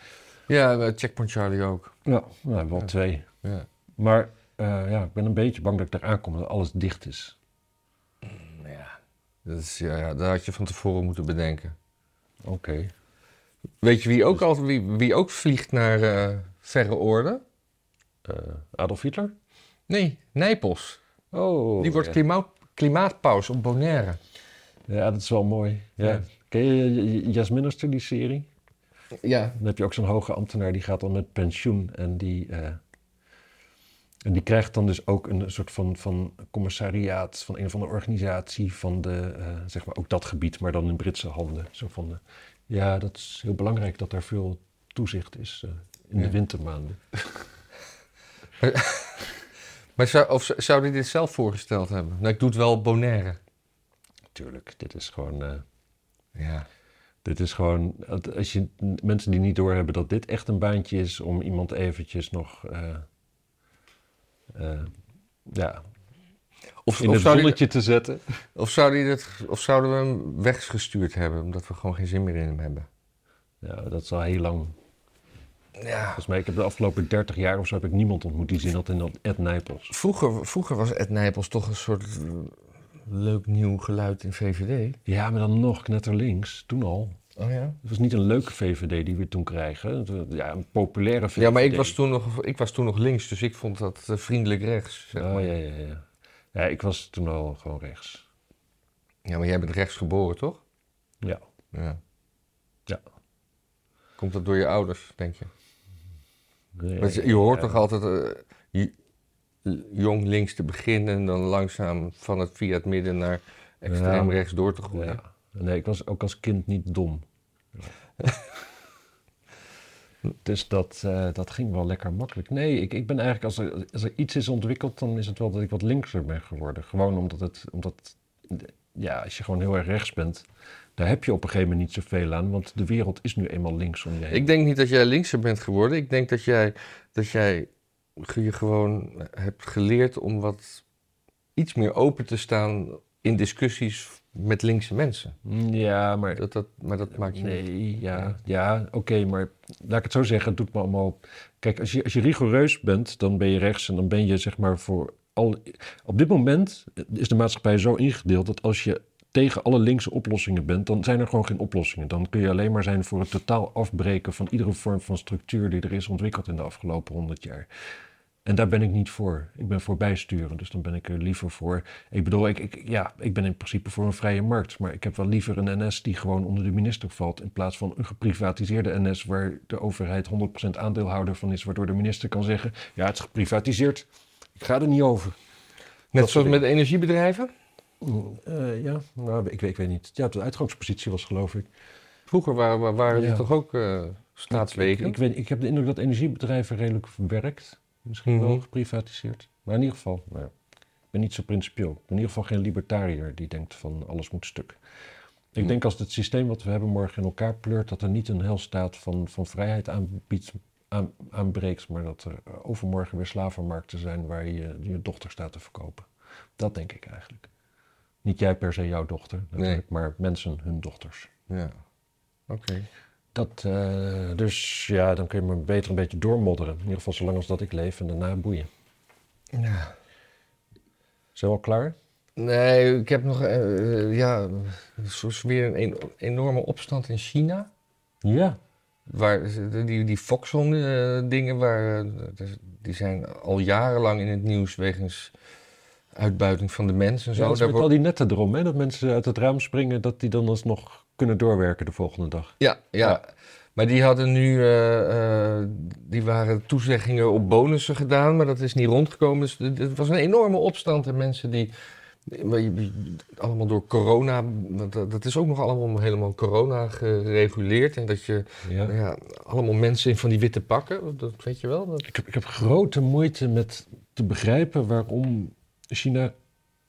Ja, Checkpoint Charlie ook. Ja, nou, wel Ja. twee. Ja. Maar eh, ja, ik ben een beetje bang dat ik daar aankom, dat alles dicht is. ja. Dat, is, ja, ja, dat had je van tevoren moeten bedenken. Oké. Weet je wie ook, al, wie, wie ook vliegt naar eh, verre oorden? Eh, Adolf Hitler? Nee, Nijpels. Oh. Die wordt ja. klimaat, klimaatpaus op Bonaire. Ja, dat is wel mooi. Ja. Ken je Jasminister, die serie? Ja. Dan heb je ook zo'n hoge ambtenaar die gaat dan met pensioen en die, eh, en die krijgt dan dus ook een soort van, van commissariaat van een of andere organisatie van de, eh, zeg maar ook dat gebied, maar dan in Britse handen. Zo van, eh, ja, dat is heel belangrijk dat daar veel toezicht is eh, in Ja. de wintermaanden. *laughs* Maar zou, of zou- hij dit zelf voorgesteld hebben? Nou, ik doe het wel Bonaire. Tuurlijk, dit is gewoon, Ja. dit is gewoon, als je mensen die niet doorhebben dat dit echt een baantje is om iemand eventjes nog, eh, eh, ja, Of, in of, het zonnetje te zetten. of, zou die dat, of zouden we hem weggestuurd hebben, omdat we gewoon geen zin meer in hem hebben? Ja, dat is al heel lang. Ja. Volgens mij, ik heb de afgelopen 30 jaar of zo heb ik niemand ontmoet die zin had in Ed Nijpels. Vroeger, vroeger was Ed Nijpels toch een soort leuk nieuw geluid in VVD. Ja, maar dan nog knetterlinks, toen al. Oh ja? Het was niet een leuke VVD die we toen was, Ja, een populaire VVD. Ja, maar ik was, toen nog, ik was toen nog links, dus ik vond dat eh, vriendelijk rechts. Zeg Oh, maar. ja, ja, ja. Ja, ik was toen al gewoon rechts. ja, maar jij bent rechts geboren, toch? Ja. Ja. Ja. Komt dat door je ouders, denk je? Nee, je, hoort ja. toch altijd eh, je- jong links te beginnen en dan langzaam van het via het midden naar extreem Ja. rechts door te groeien. Ja. Nee, ik was ook als kind niet dom. *laughs* dus dat, eh, dat ging wel lekker makkelijk. Nee, ik, ik ben eigenlijk, als er, als er iets is ontwikkeld, dan is het wel dat ik wat linkser ben geworden. Gewoon omdat het, omdat, ja, als je gewoon heel erg rechts bent, daar heb je op een gegeven moment niet zoveel aan, want de wereld is nu eenmaal links om je heen. Ik denk niet dat jij linkser bent geworden. Ik denk dat jij, dat jij je gewoon hebt geleerd om wat iets meer open te staan in discussies met linkse mensen. Ja, maar Dat, dat, maar dat maakt je niet. Nee, ja, ja oké, maar laat ik het zo zeggen, het doet me allemaal... Kijk, als je, als je rigoureus bent, dan ben je rechts en dan ben je zeg maar voor al... Op dit moment is de maatschappij zo ingedeeld dat als je tegen alle linkse oplossingen bent, dan zijn er gewoon geen oplossingen. Dan kun je alleen maar zijn voor het totaal afbreken van iedere vorm van structuur die er is ontwikkeld in de afgelopen honderd jaar. En daar ben ik niet voor. Ik ben voor bijsturen, dus dan ben ik er liever voor. Ik bedoel, ik, ik, ja, ik ben in principe voor een vrije markt. Maar ik heb wel liever een NS die gewoon onder de minister valt. In plaats van een geprivatiseerde NS waar de overheid 100% aandeelhouder van is. Waardoor de minister kan zeggen: ja, het is geprivatiseerd. Ik ga er niet over. Net Dat zoals met energiebedrijven? Eh, ja, nou, ik, weet, ik weet niet. Ja, de uitgangspositie was geloof ik. Vroeger waren, wa- waren Ja. toch ook Ik, staatswegen? ik, weet, ik heb de indruk dat energiebedrijven redelijk werkt. Misschien wel geprivatiseerd. Maar in ieder geval, nou ik ben niet zo principieel. Ik ben in ieder geval geen libertariër die denkt van alles moet stuk. Ik Mhm. denk als het systeem wat we hebben morgen in elkaar pleurt, dat er niet een heilstaat van, van vrijheid aanbiedt, aan, aanbreekt, maar dat er overmorgen weer slavenmarkten zijn waar je je dochter staat te verkopen. Dat denk ik eigenlijk. Niet jij per se jouw dochter, natuurlijk, maar mensen hun dochters. Ja. Oké. Dat, eh, dus ja, dan kun je maar beter een beetje doormodderen. In ieder geval zolang als dat ik leef en daarna boeien. Ja. Zijn we al klaar? Nee, ik heb nog, eh, eh, ja, zoals weer een en- enorme opstand in China. Ja. Waar die, die Foxconn-dingen, waar, dus die zijn al jarenlang in het nieuws wegens uitbuiting van de mens en Zo, ja, met wordt- al die netten erom, hè? dat mensen uit het raam springen, dat die dan alsnog kunnen doorwerken de volgende dag. ja, ja, Ja. maar die hadden nu, eh, eh, die waren toezeggingen op bonussen gedaan, maar dat is niet rondgekomen. Dus het was een enorme opstand en mensen die, allemaal door corona, dat dat is ook nog allemaal helemaal corona gereguleerd. En dat je Ja. Nou ja, allemaal mensen in van die witte pakken, dat weet je wel. Dat... Ik, heb, ik heb grote moeite met te begrijpen waarom China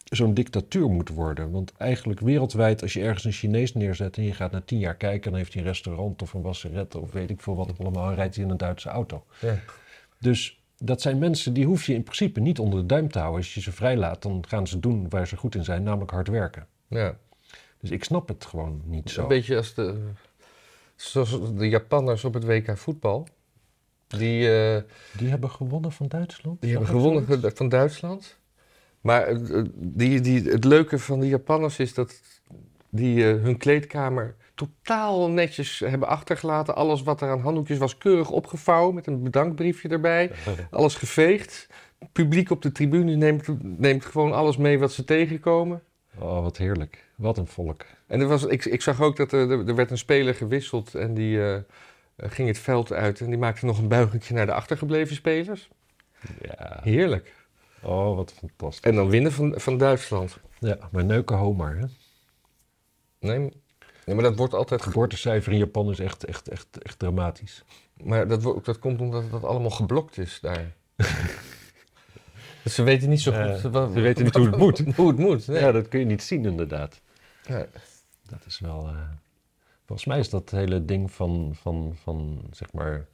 zo'n dictatuur moet worden. Want eigenlijk wereldwijd, als je ergens een Chinees neerzet en je gaat na tien jaar kijken, dan heeft hij een restaurant of een wasseret of weet ik veel wat allemaal, en rijdt hij in een Duitse auto. Ja. Dus dat zijn mensen die hoef je in principe niet onder de duim te houden. Als je ze vrijlaat, dan gaan ze doen waar ze goed in zijn, namelijk hard werken. Ja. Dus ik snap het gewoon niet zo. Een beetje als de, zoals de Japanners op het WK voetbal. Die, eh, Die hebben gewonnen van Duitsland? die hebben gewonnen van Duitsland. Maar het- het- die, die, het leuke van de Japanners is dat die eh, hun kleedkamer totaal netjes hebben achtergelaten. Alles wat er aan handdoekjes was keurig opgevouwen met een bedankbriefje erbij. *laughs* Alles geveegd. Publiek op de tribune neemt, neemt gewoon alles mee wat ze tegenkomen. Oh, wat heerlijk. Wat een volk. En er was, ik, ik zag ook dat er, er werd een speler gewisseld en die eh, ging het veld uit en die maakte nog een buigingje naar de achtergebleven spelers. Ja. Heerlijk. Oh, wat fantastisch. En dan winnen van, van Duitsland. Ja, maar neuken Homer, hè? Nee, nee, maar dat wordt altijd. Het ge- geboortecijfer in Japan is echt, echt, echt, echt dramatisch. Maar dat, wo- dat komt omdat dat allemaal geblokt is daar. *laughs* dus ze weten niet zo Eh, goed. ze weten niet hoe het moet. *laughs* hoe het moet. Nee. Ja, dat kun je niet zien inderdaad. Ja. Dat is wel... eh, volgens mij is dat hele ding van, van, van zeg maar...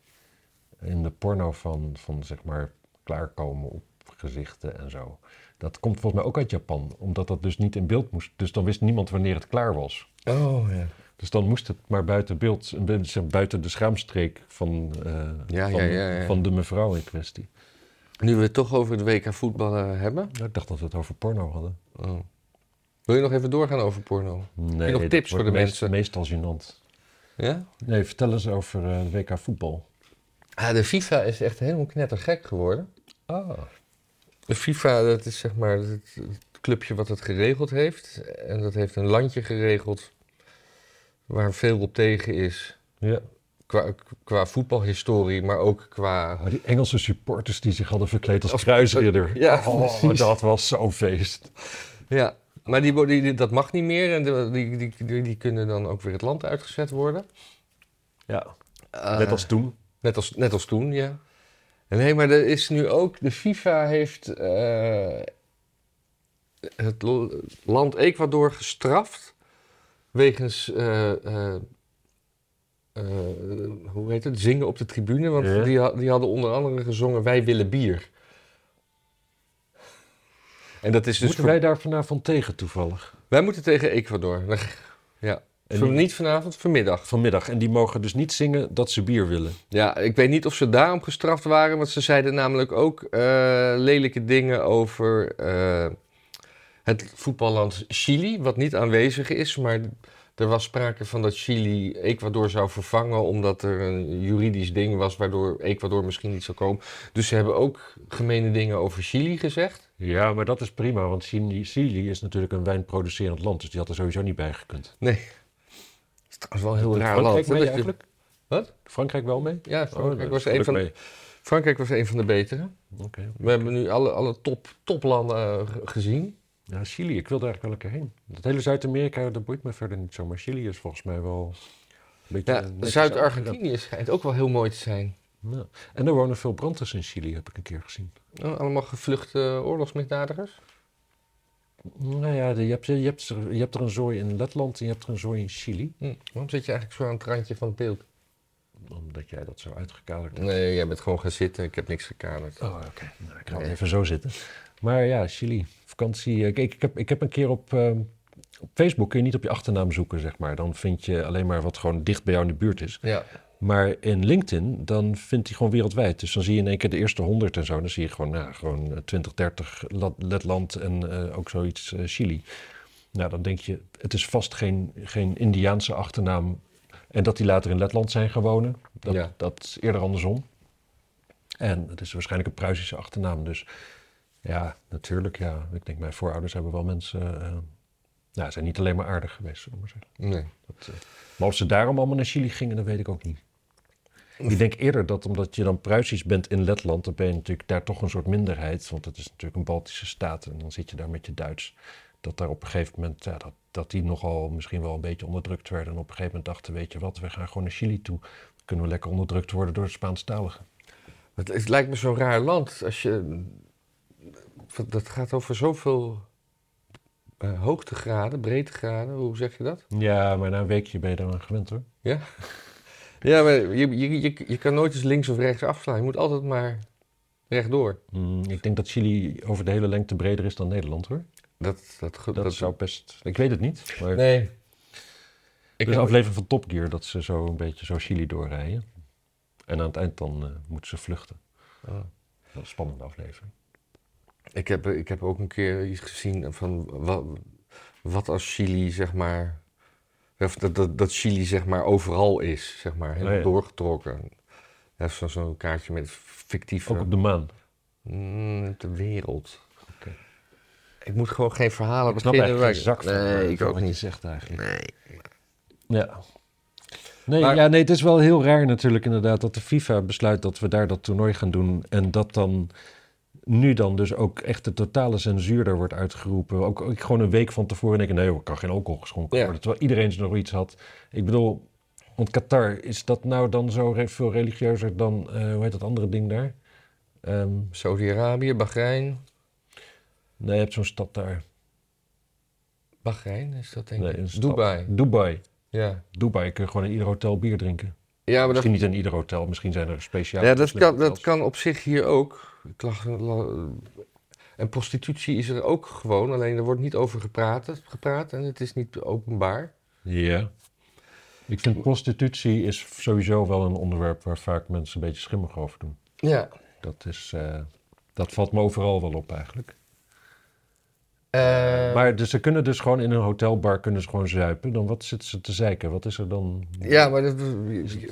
In de porno van, van, zeg maar, klaarkomen op gezichten en zo. Dat komt volgens mij ook uit Japan. Omdat dat dus niet in beeld moest. Dus dan wist niemand wanneer het klaar was. Oh ja. Dus dan moest het maar buiten beeld, beetje buiten de schaamstreek van, eh, Ja, van, ja, ja, ja. van de mevrouw in kwestie. Nu we het toch over het WK voetbal eh, hebben. Nou, ik dacht dat we het over porno hadden. Oh. Wil je nog even doorgaan over porno? Nee, nog dat tips voor de meest- mensen? Meestal gênant. Ja? Nee, vertel eens over eh, de WK voetbal. Ah, de FIFA is echt helemaal knettergek geworden. Ah. De FIFA, dat is zeg maar het, het clubje wat het geregeld heeft. En dat heeft een landje geregeld waar veel op tegen is. Ja. Qua, qua voetbalhistorie, maar ook qua... Oh, die Engelse supporters die zich hadden verkleed als Als- kruisridder. Ja, oh, dat was zo'n feest. Ja, maar die, dat mag niet meer en die, die, die kunnen dan ook weer het land uitgezet worden. Ja, Eh, net als toen. Net als, net als toen, ja. En nee, maar er is nu ook... De FIFA heeft eh, het land Ecuador gestraft... wegens... eh, eh, hoe heet het? Zingen op de tribune. Want Ja. die, die hadden onder andere gezongen... Wij willen bier. En dat is dus... Moeten wij daar vanavond tegen toevallig? wij moeten tegen Ecuador. Ja. Die- Niet vanavond, vanmiddag. Vanmiddag. En die mogen dus niet zingen dat ze bier willen. Ja, ik weet niet of ze daarom gestraft waren, want ze zeiden namelijk ook eh, lelijke dingen over eh, het voetballand Chili, wat niet aanwezig is, maar Er was sprake van dat Chili Ecuador zou vervangen omdat er een juridisch ding was waardoor Ecuador misschien niet zou komen. Dus ze hebben ook gemene dingen over Chili gezegd. Ja, maar dat is prima, want Chili, Chili is natuurlijk een wijnproducerend land, dus die had er sowieso niet bij gekund. Nee. Dat is trouwens wel een heel Doet raar Frankrijk land. mee dat eigenlijk? Wat? Frankrijk wel mee? Ja, Oh, Frankrijk, dat was een van, Frankrijk was een van de betere. Oké. We hebben nu alle, alle top, toplanden eh, gezien. Ja, Chili, ik wilde eigenlijk wel lekker heen. Het hele Zuid-Amerika, dat boeit me verder niet zo, maar Chili is volgens mij wel een beetje... Ja, Zuid-Argentinië schijnt ook wel heel mooi te zijn. Ja. En er wonen veel branders in Chili, heb ik een keer gezien. Oh, allemaal gevluchte oorlogsmisdadigers. Nou ja, de- je hebt, je, hebt, er- je hebt er een zooi in Letland en je hebt er een zooi in Chili. Hm. Waarom zit je eigenlijk zo aan het randje van het beeld? Omdat jij dat zo uitgekaderd hebt. Nee, jij bent gewoon gaan zitten. Ik heb niks gekaderd. Oh, oké. Nou, ik ga Nee. even zo zitten. Maar ja, Chili, vakantie. Kijk, ik heb, ik heb een keer op, eh, op Facebook, kun je niet op je achternaam zoeken, zeg maar. Dan vind je alleen maar wat gewoon dicht bij jou in de buurt is. Ja. Maar in LinkedIn, dan vindt hij gewoon wereldwijd. Dus dan zie je in één keer de eerste 100 en zo. Dan zie je gewoon, nou, gewoon eh, 20, 30 La- Letland en eh, ook zoiets eh, Chili. Nou, dan denk je, het is vast geen, geen Indiaanse achternaam. En dat die later in Letland zijn gewonnen, dat, Ja. dat is eerder andersom. En het is waarschijnlijk een Pruisische achternaam. Dus ja, natuurlijk, ja. Ik denk, mijn voorouders hebben wel mensen... eh nou, zijn niet alleen maar aardig geweest, zullen we maar zeggen. Nee. Dat, eh, maar of ze daarom allemaal naar Chili gingen, dat weet ik ook niet. Ik denk eerder dat omdat je dan Pruisisch bent in Letland, dan ben je natuurlijk daar toch een soort minderheid. Want het is natuurlijk een Baltische staat en dan zit je daar met je Duits. Dat daar op een gegeven moment, ja, dat, dat die nogal misschien wel een beetje onderdrukt werden. En op een gegeven moment dachten, weet je wat, we gaan gewoon naar Chili toe. Dan kunnen we lekker onderdrukt worden door de Spaanstaligen. Het, het lijkt me zo'n raar land. Als je, dat gaat over zoveel eh, hoogtegraden, breedtegraden. Hoe zeg je dat? Ja, maar na een weekje ben je daar aan gewend hoor. Ja? *laughs* Ja, maar je, je, je, je kan nooit eens links of rechts afslaan. Je moet altijd maar rechtdoor. Mm, ik denk dat Chili over de hele lengte breder is dan Nederland hoor. Dat, dat, Dat, dat, zou best, ik weet het niet. Maar Nee. Ik is heb- een aflevering van Top Gear dat ze zo een beetje zo Chili doorrijden. En aan het eind dan eh, moeten ze vluchten. Oh. Dat is een spannende aflevering. Ik heb, ik heb ook een keer iets gezien van wat, wat als Chili, zeg maar. Of dat, dat, dat Chili, zeg maar, overal is, zeg maar. Helemaal Oh ja. doorgetrokken. Ja, zo- zo'n kaartje met fictieve. Ook op de maan. Mm, de wereld. Ik moet gewoon geen verhalen Ik beginnen. waar zak van. Nee, ik van ook niet. zegt eigenlijk. Nee. Ja. Nee, Maar- ja, nee, het is wel heel raar natuurlijk inderdaad dat de FIFA besluit dat we daar dat toernooi gaan doen. En dat dan nu dan dus ook echt de totale censuur er wordt uitgeroepen. Ook, ook gewoon een week van tevoren denk ik, nee, er kan geen alcohol geschonken Ja. worden. Terwijl iedereen nog iets had. Ik bedoel, want Qatar, is dat nou dan zo veel religieuzer dan, eh, hoe heet dat andere ding daar? Ehm, Saudi-Arabië, Bahrein. nee, je hebt zo'n stad daar. Bahrein is dat denk Nee, ik. stad. Dubai. Dubai. Ja. Dubai kun je gewoon in ieder hotel bier drinken. Ja, maar dat, Misschien niet in ieder hotel, misschien zijn er speciale... ja, dat, kan, dat kan op zich hier ook. En prostitutie is er ook gewoon, alleen er wordt niet over gepraat, gepraat en het is niet openbaar. Ja. Ik vind prostitutie is sowieso wel een onderwerp waar vaak mensen een beetje schimmig over doen. Ja. Dat, is, eh, dat valt me overal wel op eigenlijk. Eh, maar dus ze kunnen dus gewoon in een hotelbar kunnen ze gewoon zuipen. Dan wat zitten ze te zeiken? Wat is er dan ja, maar dat,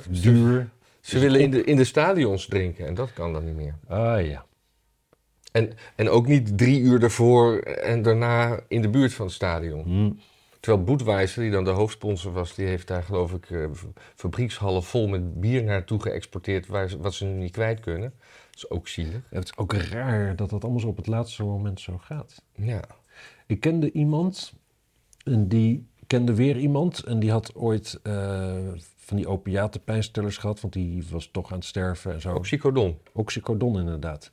duur? Ze willen in de, in de stadions drinken en dat kan dan niet meer. Ah ja. En, en ook niet drie uur ervoor en daarna in de buurt van het stadion. Hm. Terwijl Budweiser, die dan de hoofdsponsor was, die heeft daar geloof ik eh, fabriekshallen vol met bier naartoe geëxporteerd, waar ze, wat ze nu niet kwijt kunnen. Dat is ook zielig. Het is ook raar dat dat allemaal zo op het laatste moment zo gaat. Ja. Ik kende iemand en die kende weer iemand en die had ooit eh, van die opiatenpijnstillers gehad, want die was toch aan het sterven en zo. Oxycodon. Oxycodon inderdaad.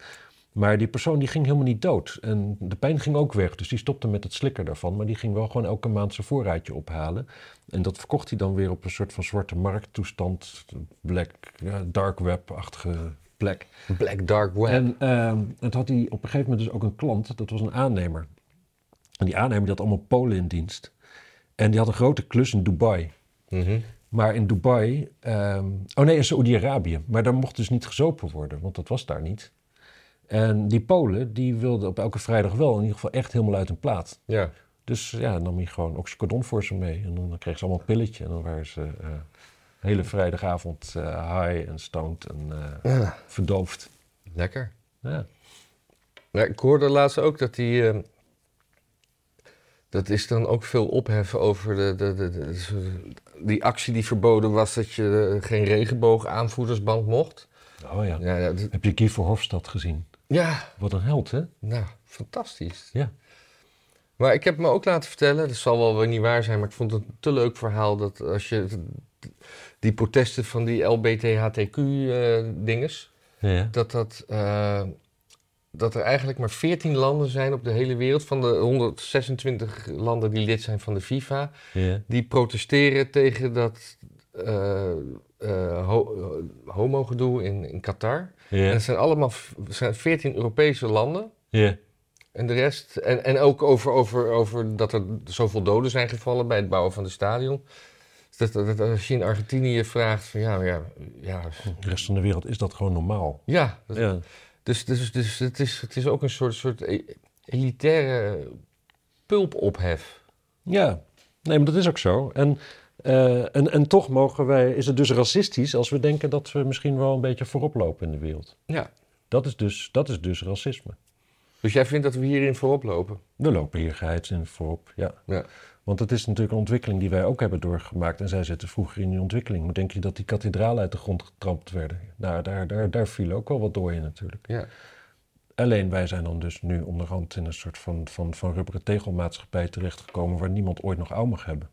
Maar die persoon die ging helemaal niet dood. En de pijn ging ook weg. Dus die stopte met het slikken daarvan. Maar die ging wel gewoon elke maand zijn voorraadje ophalen. En dat verkocht hij dan weer op een soort van zwarte markttoestand. Black, ja, dark web-achtige plek. Black Dark Web. En ehm het had hij op een gegeven moment dus ook een klant. Dat was een aannemer. En die aannemer die had allemaal Polen in dienst. En die had een grote klus in Dubai. Mhm. Maar in Dubai, ehm, oh nee, in Saoedi-Arabië. Maar daar mocht dus niet gezopen worden, want dat was daar niet. En die Polen, die wilden op elke vrijdag wel in ieder geval echt helemaal uit hun plaat. Ja. Dus ja, dan nam hij gewoon oxycodon voor ze mee. En dan kreeg ze allemaal een pilletje. En dan waren ze eh hele vrijdagavond eh, high en stoned en eh, Ja, verdoofd. lekker. Ja. Ja, ik hoorde laatst ook dat die. Eh, dat is dan ook veel opheffen over de, de, de, de- die actie die verboden was dat je eh, geen regenboog-aanvoerdersband mocht. Oh ja. Ja, dat- Heb je Guy Verhofstadt gezien? ja, Wat een held, hè? nou, fantastisch. Ja. Maar ik heb me ook laten vertellen, dat zal wel weer niet waar zijn, maar ik vond het een te leuk verhaal dat als je die protesten van die LBTHTQ-dinges, Ja. dat, dat, eh, dat er eigenlijk maar 14 landen zijn op de hele wereld, van de 126 landen die lid zijn van de FIFA, die protesteren tegen dat eh, ho homogedoe in, in Qatar. En het zijn allemaal zijn 14 Europese landen. En de rest, en, en ook over, over, over dat er zoveel doden zijn gevallen bij het bouwen van de stadion. Dat, dat, dat als je in Argentinië vraagt van ja, ja, ja, De rest van de wereld is dat gewoon normaal. ja. dat- Ja. Dus, dus, dus het, is, het is ook een soort, soort e- elitaire pulpophef. Ja, nee, maar dat is ook zo. En, eh, en, en toch mogen wij, is het dus racistisch als we denken dat we misschien wel een beetje voorop lopen in de wereld. Ja. Dat is dus, dat is dus racisme. Dus jij vindt dat we hierin voorop lopen? We lopen hier geheids in voorop, ja. Ja. Want het is natuurlijk een ontwikkeling die wij ook hebben doorgemaakt. En zij zitten vroeger in die ontwikkeling. Hoe denk je dat die kathedralen uit de grond getrampt werden? Nou, daar, daar, daar viel ook wel wat door in natuurlijk. Ja. Alleen wij zijn dan dus nu onderhand in een soort van, van, van rubberen tegelmaatschappij terechtgekomen... waar niemand ooit nog oud mag hebben.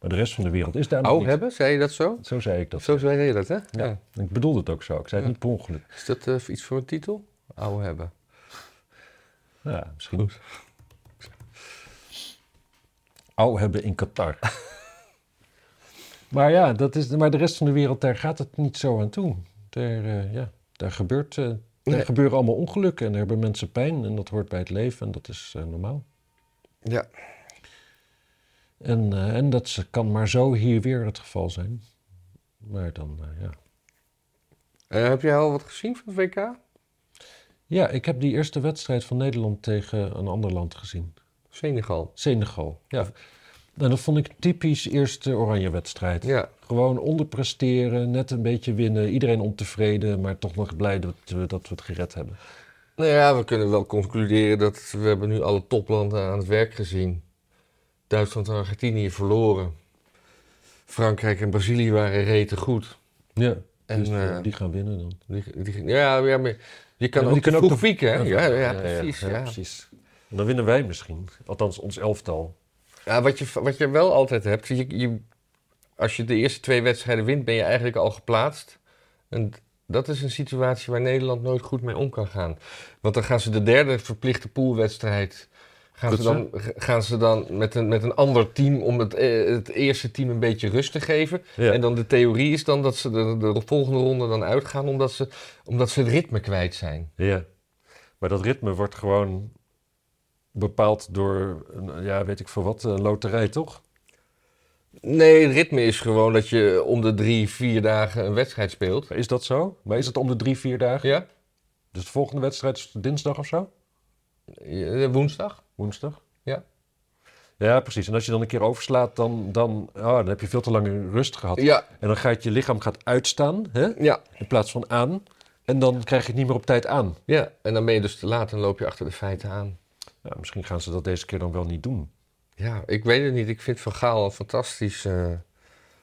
Maar de rest van de wereld is daar nog Ouw niet. hebben, zei je dat zo? Zo zei ik dat. Zo zei je dat, hè? Ja. Ik bedoelde het ook zo. Ik zei het Ja. niet per ongeluk. Is dat eh, iets voor een titel? Ouw hebben. Ja, misschien. Ouw hebben in Qatar. maar ja, dat is, maar de rest van de wereld, daar gaat het niet zo aan toe. Daar, eh, ja, daar, gebeurt, eh, daar Nee. gebeuren allemaal ongelukken en daar hebben mensen pijn. En dat hoort bij het leven en dat is eh, normaal. Ja. En, en dat kan maar zo hier weer het geval zijn. Maar dan, ja. Heb jij al wat gezien van het WK? Ja, ik heb die eerste wedstrijd van Nederland tegen een ander land gezien. Senegal. Senegal, ja. En dat vond ik typisch eerste oranje wedstrijd. Ja. Gewoon onderpresteren, net een beetje winnen. Iedereen ontevreden, maar toch nog blij dat we, dat we het gered hebben. Nou ja, we kunnen wel concluderen dat we hebben nu alle toplanden aan het werk gezien. Duitsland en Argentinië verloren. Frankrijk en Brazilië waren rete goed. Ja, En, dus, eh, die gaan winnen dan. Die, die, ja, ja, maar je kan Ja, ook die vroeg pieken, hè? Ja, ja, precies. Ja, Ja, precies. Dan winnen wij misschien. Althans, ons elftal. Ja, wat, je, wat je wel altijd hebt, je, je, als je de eerste twee wedstrijden wint, ben je eigenlijk al geplaatst. En dat is een situatie waar Nederland nooit goed mee om kan gaan. Want dan gaan ze de derde verplichte poolwedstrijd. Gaan ze, dan, gaan ze dan met een, met een ander team om het, eh, het eerste team een beetje rust te geven. Ja. En dan de theorie is dan dat ze de, de volgende ronde dan uitgaan omdat ze, omdat ze het ritme kwijt zijn. ja. Maar dat ritme wordt gewoon bepaald door, ja, weet ik veel wat, een loterij, toch? Nee, het ritme is gewoon dat je om de drie, vier dagen een wedstrijd speelt. Is dat zo? Maar is het om de drie, vier dagen? Ja? Dus de volgende wedstrijd is dinsdag of zo? Eh, Woensdag? Woensdag? Ja. Ja, precies. En als je dan een keer overslaat, dan, dan, oh, dan heb je veel te lang rust gehad. Ja, En dan gaat je lichaam gaat uitstaan, hè? ja, in plaats van aan. En dan krijg je het niet meer op tijd aan. ja. En dan ben je dus te laat en loop je achter de feiten aan. Ja, misschien gaan ze dat deze keer dan wel niet doen. Ja, ik weet het niet. Ik vind Van Gaal een fantastisch eh,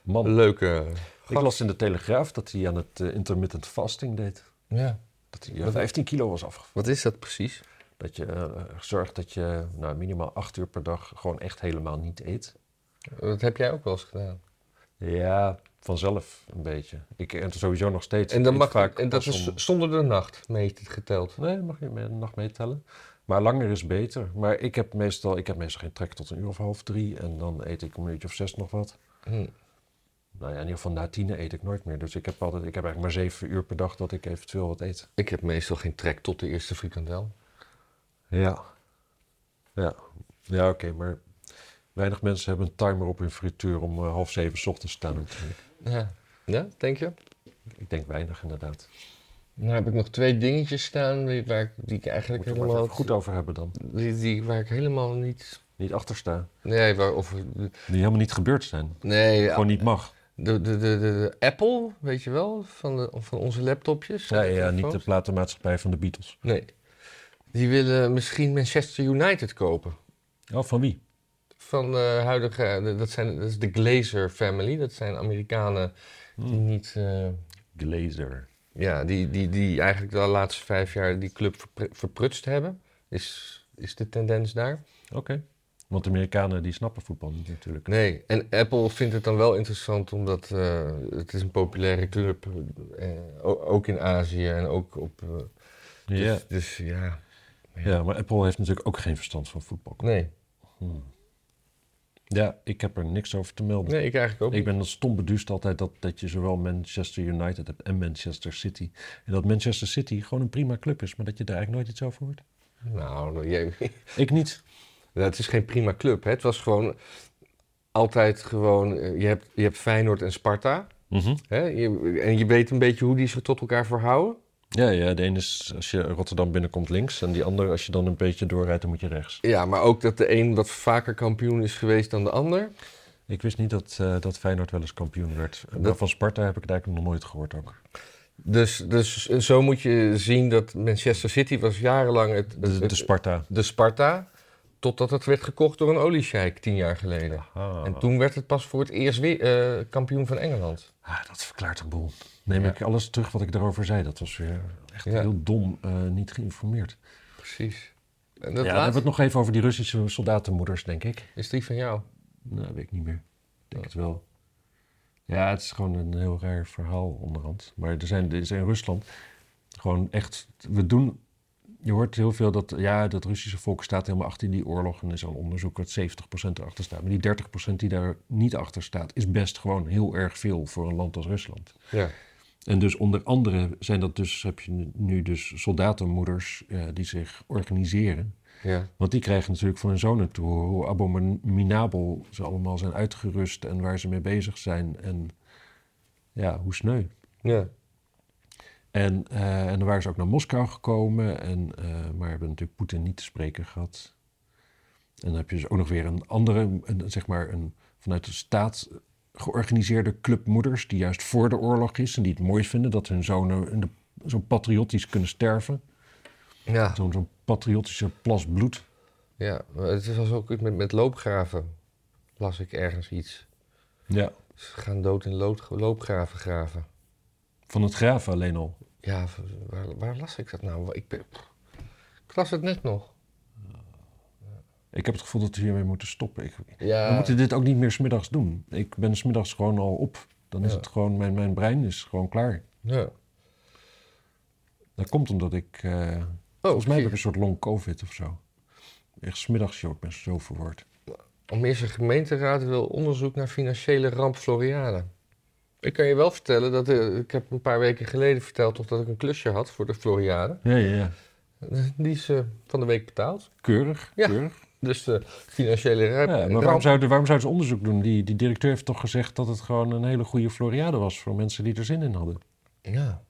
Man, leuke ik las in de Telegraaf dat hij aan het eh, intermittent fasting deed. Ja. Dat hij eh, 15 kilo was afgevallen. Wat is dat precies? Dat je zorgt dat je nou, minimaal 8 uur per dag gewoon echt helemaal niet eet. Dat heb jij ook wel eens gedaan. Ja, vanzelf een beetje. Ik en sowieso nog steeds. En, dan mag, vaak en dat is om- zonder de nacht mee geteld. Nee, mag je me- nog meetellen. Maar langer is beter. Maar ik heb meestal, ik heb meestal geen trek tot een uur of half drie. En dan eet ik om een uurtje of zes nog wat. Hm. Nou ja, in ieder geval na tien eet ik nooit meer. Dus ik heb altijd, ik heb eigenlijk maar zeven uur per dag dat ik eventueel wat eet. Ik heb meestal geen trek tot de eerste frikandel. Ja. Ja. Ja, oké, maar weinig mensen hebben een timer op hun frituur om eh, half zeven 's ochtends te staan. Ja. Ja, denk je? Ik denk weinig inderdaad. Nou heb ik nog twee dingetjes staan die, waar ik, die ik eigenlijk het helemaal... goed over hebben dan. Die, die, waar ik helemaal niet Niet achterstaan. Nee, waar, of, Die helemaal niet gebeurd zijn. nee Gewoon niet mag. de, de, de, de, Apple, weet je wel, van, de, van onze laptopjes. Ja, ja, niet de platenmaatschappij van de Beatles. Nee. Die willen misschien Manchester United kopen. Oh, van wie? Van de huidige, eh, dat, zijn, dat is de Glazer family. Dat zijn Amerikanen die Hmm. niet, eh, Glazer. Ja, die, die, die eigenlijk de laatste vijf jaar die club verpr- verprutst hebben. Is, is de tendens daar? Oké. Want de Amerikanen die snappen voetbal niet natuurlijk. Nee, en Apple vindt het dan wel interessant omdat eh, het is een populaire club. o- ook in Azië en ook op... dus, Ja. dus ja, ja, maar Apple heeft natuurlijk ook geen verstand van voetbal. nee. Hmm. Ja, ik heb er niks over te melden. Nee, ik eigenlijk ook Ik ben dan stom beduust altijd dat, dat je zowel Manchester United hebt en Manchester City. En dat Manchester City gewoon een prima club is, maar dat je daar eigenlijk nooit iets over hoort. niet. Nou, jij, *laughs* Ik niet. Het is geen prima club. Hè? Het was gewoon altijd gewoon... eh, Je hebt, je hebt Feyenoord en Sparta. Mhm. Hè? Je, en je weet een beetje hoe die zich tot elkaar verhouden. Ja, ja, de ene is als je Rotterdam binnenkomt links en die andere als je dan een beetje doorrijdt dan moet je rechts. Ja, maar ook dat de een wat vaker kampioen is geweest dan de ander. Ik wist niet dat, eh, dat Feyenoord wel eens kampioen werd. Dat- Van Sparta heb ik het eigenlijk nog nooit gehoord ook. Dus, dus zo moet je zien dat Manchester City was jarenlang het, De, het- de Sparta. de Sparta... totdat het werd gekocht door een oliesjeik tien jaar geleden. Ah. En toen werd het pas voor het eerst weer eh, kampioen van Engeland. Ah, dat verklaart een boel. Neem Ja. ik alles terug wat ik daarover zei. Dat was weer echt Ja. heel dom, eh, niet geïnformeerd. Precies. En dat ja, dan hebben we het nog even over die Russische soldatenmoeders, denk ik. is die van jou. Nou, weet ik niet meer. Ik denk het wel. Ja, het is gewoon een heel raar verhaal onderhand. Maar er zijn, er is in Rusland gewoon echt... We doen... Je hoort heel veel dat... Ja, dat Russische volk staat helemaal achter die oorlog. En er is al onderzoek dat 70% erachter staat. Maar die 30% die daar niet achter staat... is best gewoon heel erg veel voor een land als Rusland. Ja. En dus onder andere zijn dat dus... Heb je nu- dus soldatenmoeders eh, die zich organiseren... Ja. Want die krijgen natuurlijk van hun zonen te horen hoe abominabel ze allemaal zijn uitgerust en waar ze mee bezig zijn. En ja, hoe sneu. Ja. En, eh, en dan waren ze ook naar Moskou gekomen, en, eh, maar hebben natuurlijk Poetin niet te spreken gehad. En dan heb je dus ook nog weer een andere, een, zeg maar een vanuit de staat georganiseerde club moeders, die juist voor de oorlog is en die het mooi vinden dat hun zonen zo patriotisch kunnen sterven. Ja. Zo'n zo'n patriotische plas bloed. Ja, het was ook met, met loopgraven. Las ik ergens iets. Ja. Ze gaan dood in lood, loopgraven graven. Van het graven alleen al. Ja, waar, waar las ik dat nou? Ik, ben, ik las het net nog. Ik heb het gevoel dat we hiermee moeten stoppen. Ik, Ja, We moeten dit ook niet meer smiddags doen. Ik ben smiddags gewoon al op. Dan is Ja. het gewoon, mijn, mijn brein is gewoon klaar. ja. Dat komt omdat ik, eh, Oh, volgens mij heb ik een soort long covid of zo. Echt smiddags, joh, ik ben zo verward. Almeerse gemeenteraad wil onderzoek naar financiële ramp Floriade. Ik kan je wel vertellen dat eh, ik heb een paar weken geleden verteld toch dat ik een klusje had voor de Floriade. Ja, ja, ja. Die is eh, van de week betaald. Keurig, Ja. keurig. Dus de financiële ramp. Ja, maar waarom zouden, waarom zouden ze onderzoek doen? Die, die directeur heeft toch gezegd dat het gewoon een hele goede Floriade was voor mensen die er zin in hadden. Ja.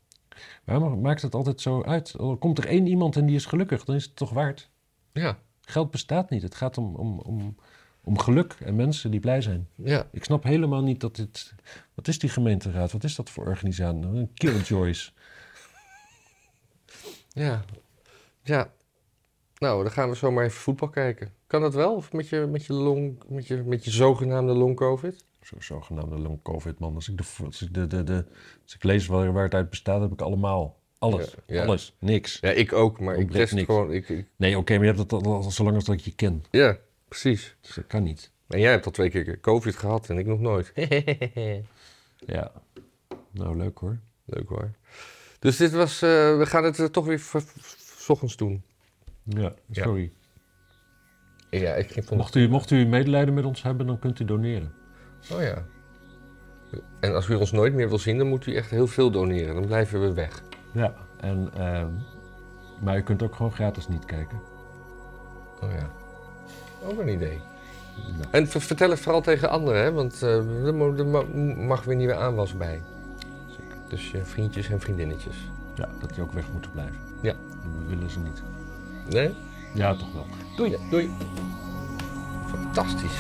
Waarom maakt het altijd zo uit? Komt er één iemand en die is gelukkig, dan is het toch waard. Ja. Geld bestaat niet. Het gaat om, om, om, om geluk en mensen die blij zijn. Ja. Ik snap helemaal niet dat dit... Wat is die gemeenteraad? Wat is dat voor organisatie? Een killjoys. Ja. Ja. Nou, dan gaan we zomaar even voetbal kijken. Kan dat wel? Of met je, met je long, met je, met je zogenaamde long covid? Zo, zogenaamde long covid, man. Als ik, de, als ik, de, de, de, als ik lees waar, waar het uit bestaat, heb ik allemaal. Alles. Ja, ja. Alles. Niks. Ja, ik ook, maar ik test niks. gewoon. Ik, ik- Nee, oké, maar je hebt het al, al zolang als dat ik je ken. ja, precies. Dus dat kan niet. En jij hebt al twee keer covid gehad en ik nog nooit. *laughs* Ja. Nou, leuk hoor. Leuk hoor. Dus dit was, eh, we gaan het eh, toch weer s ochtends doen. Ja, sorry. Ja, ik vond. Mocht, u, mocht u medelijden met ons hebben, dan kunt u doneren. Oh ja. En als u ons nooit meer wil zien, dan moet u echt heel veel doneren. Dan blijven we weg. Ja. En, ehm, maar u kunt ook gewoon gratis niet kijken. Oh ja. Ook een idee. Nou, En ver- vertel het vooral tegen anderen, hè? Want eh, er, mag weer nieuwe aanwas bij. zeker. Dus je vriendjes en vriendinnetjes. Ja, dat die ook weg moeten blijven. Ja. We willen ze niet. Nee? Ja, toch wel. Doei. Ja, doei. Fantastisch.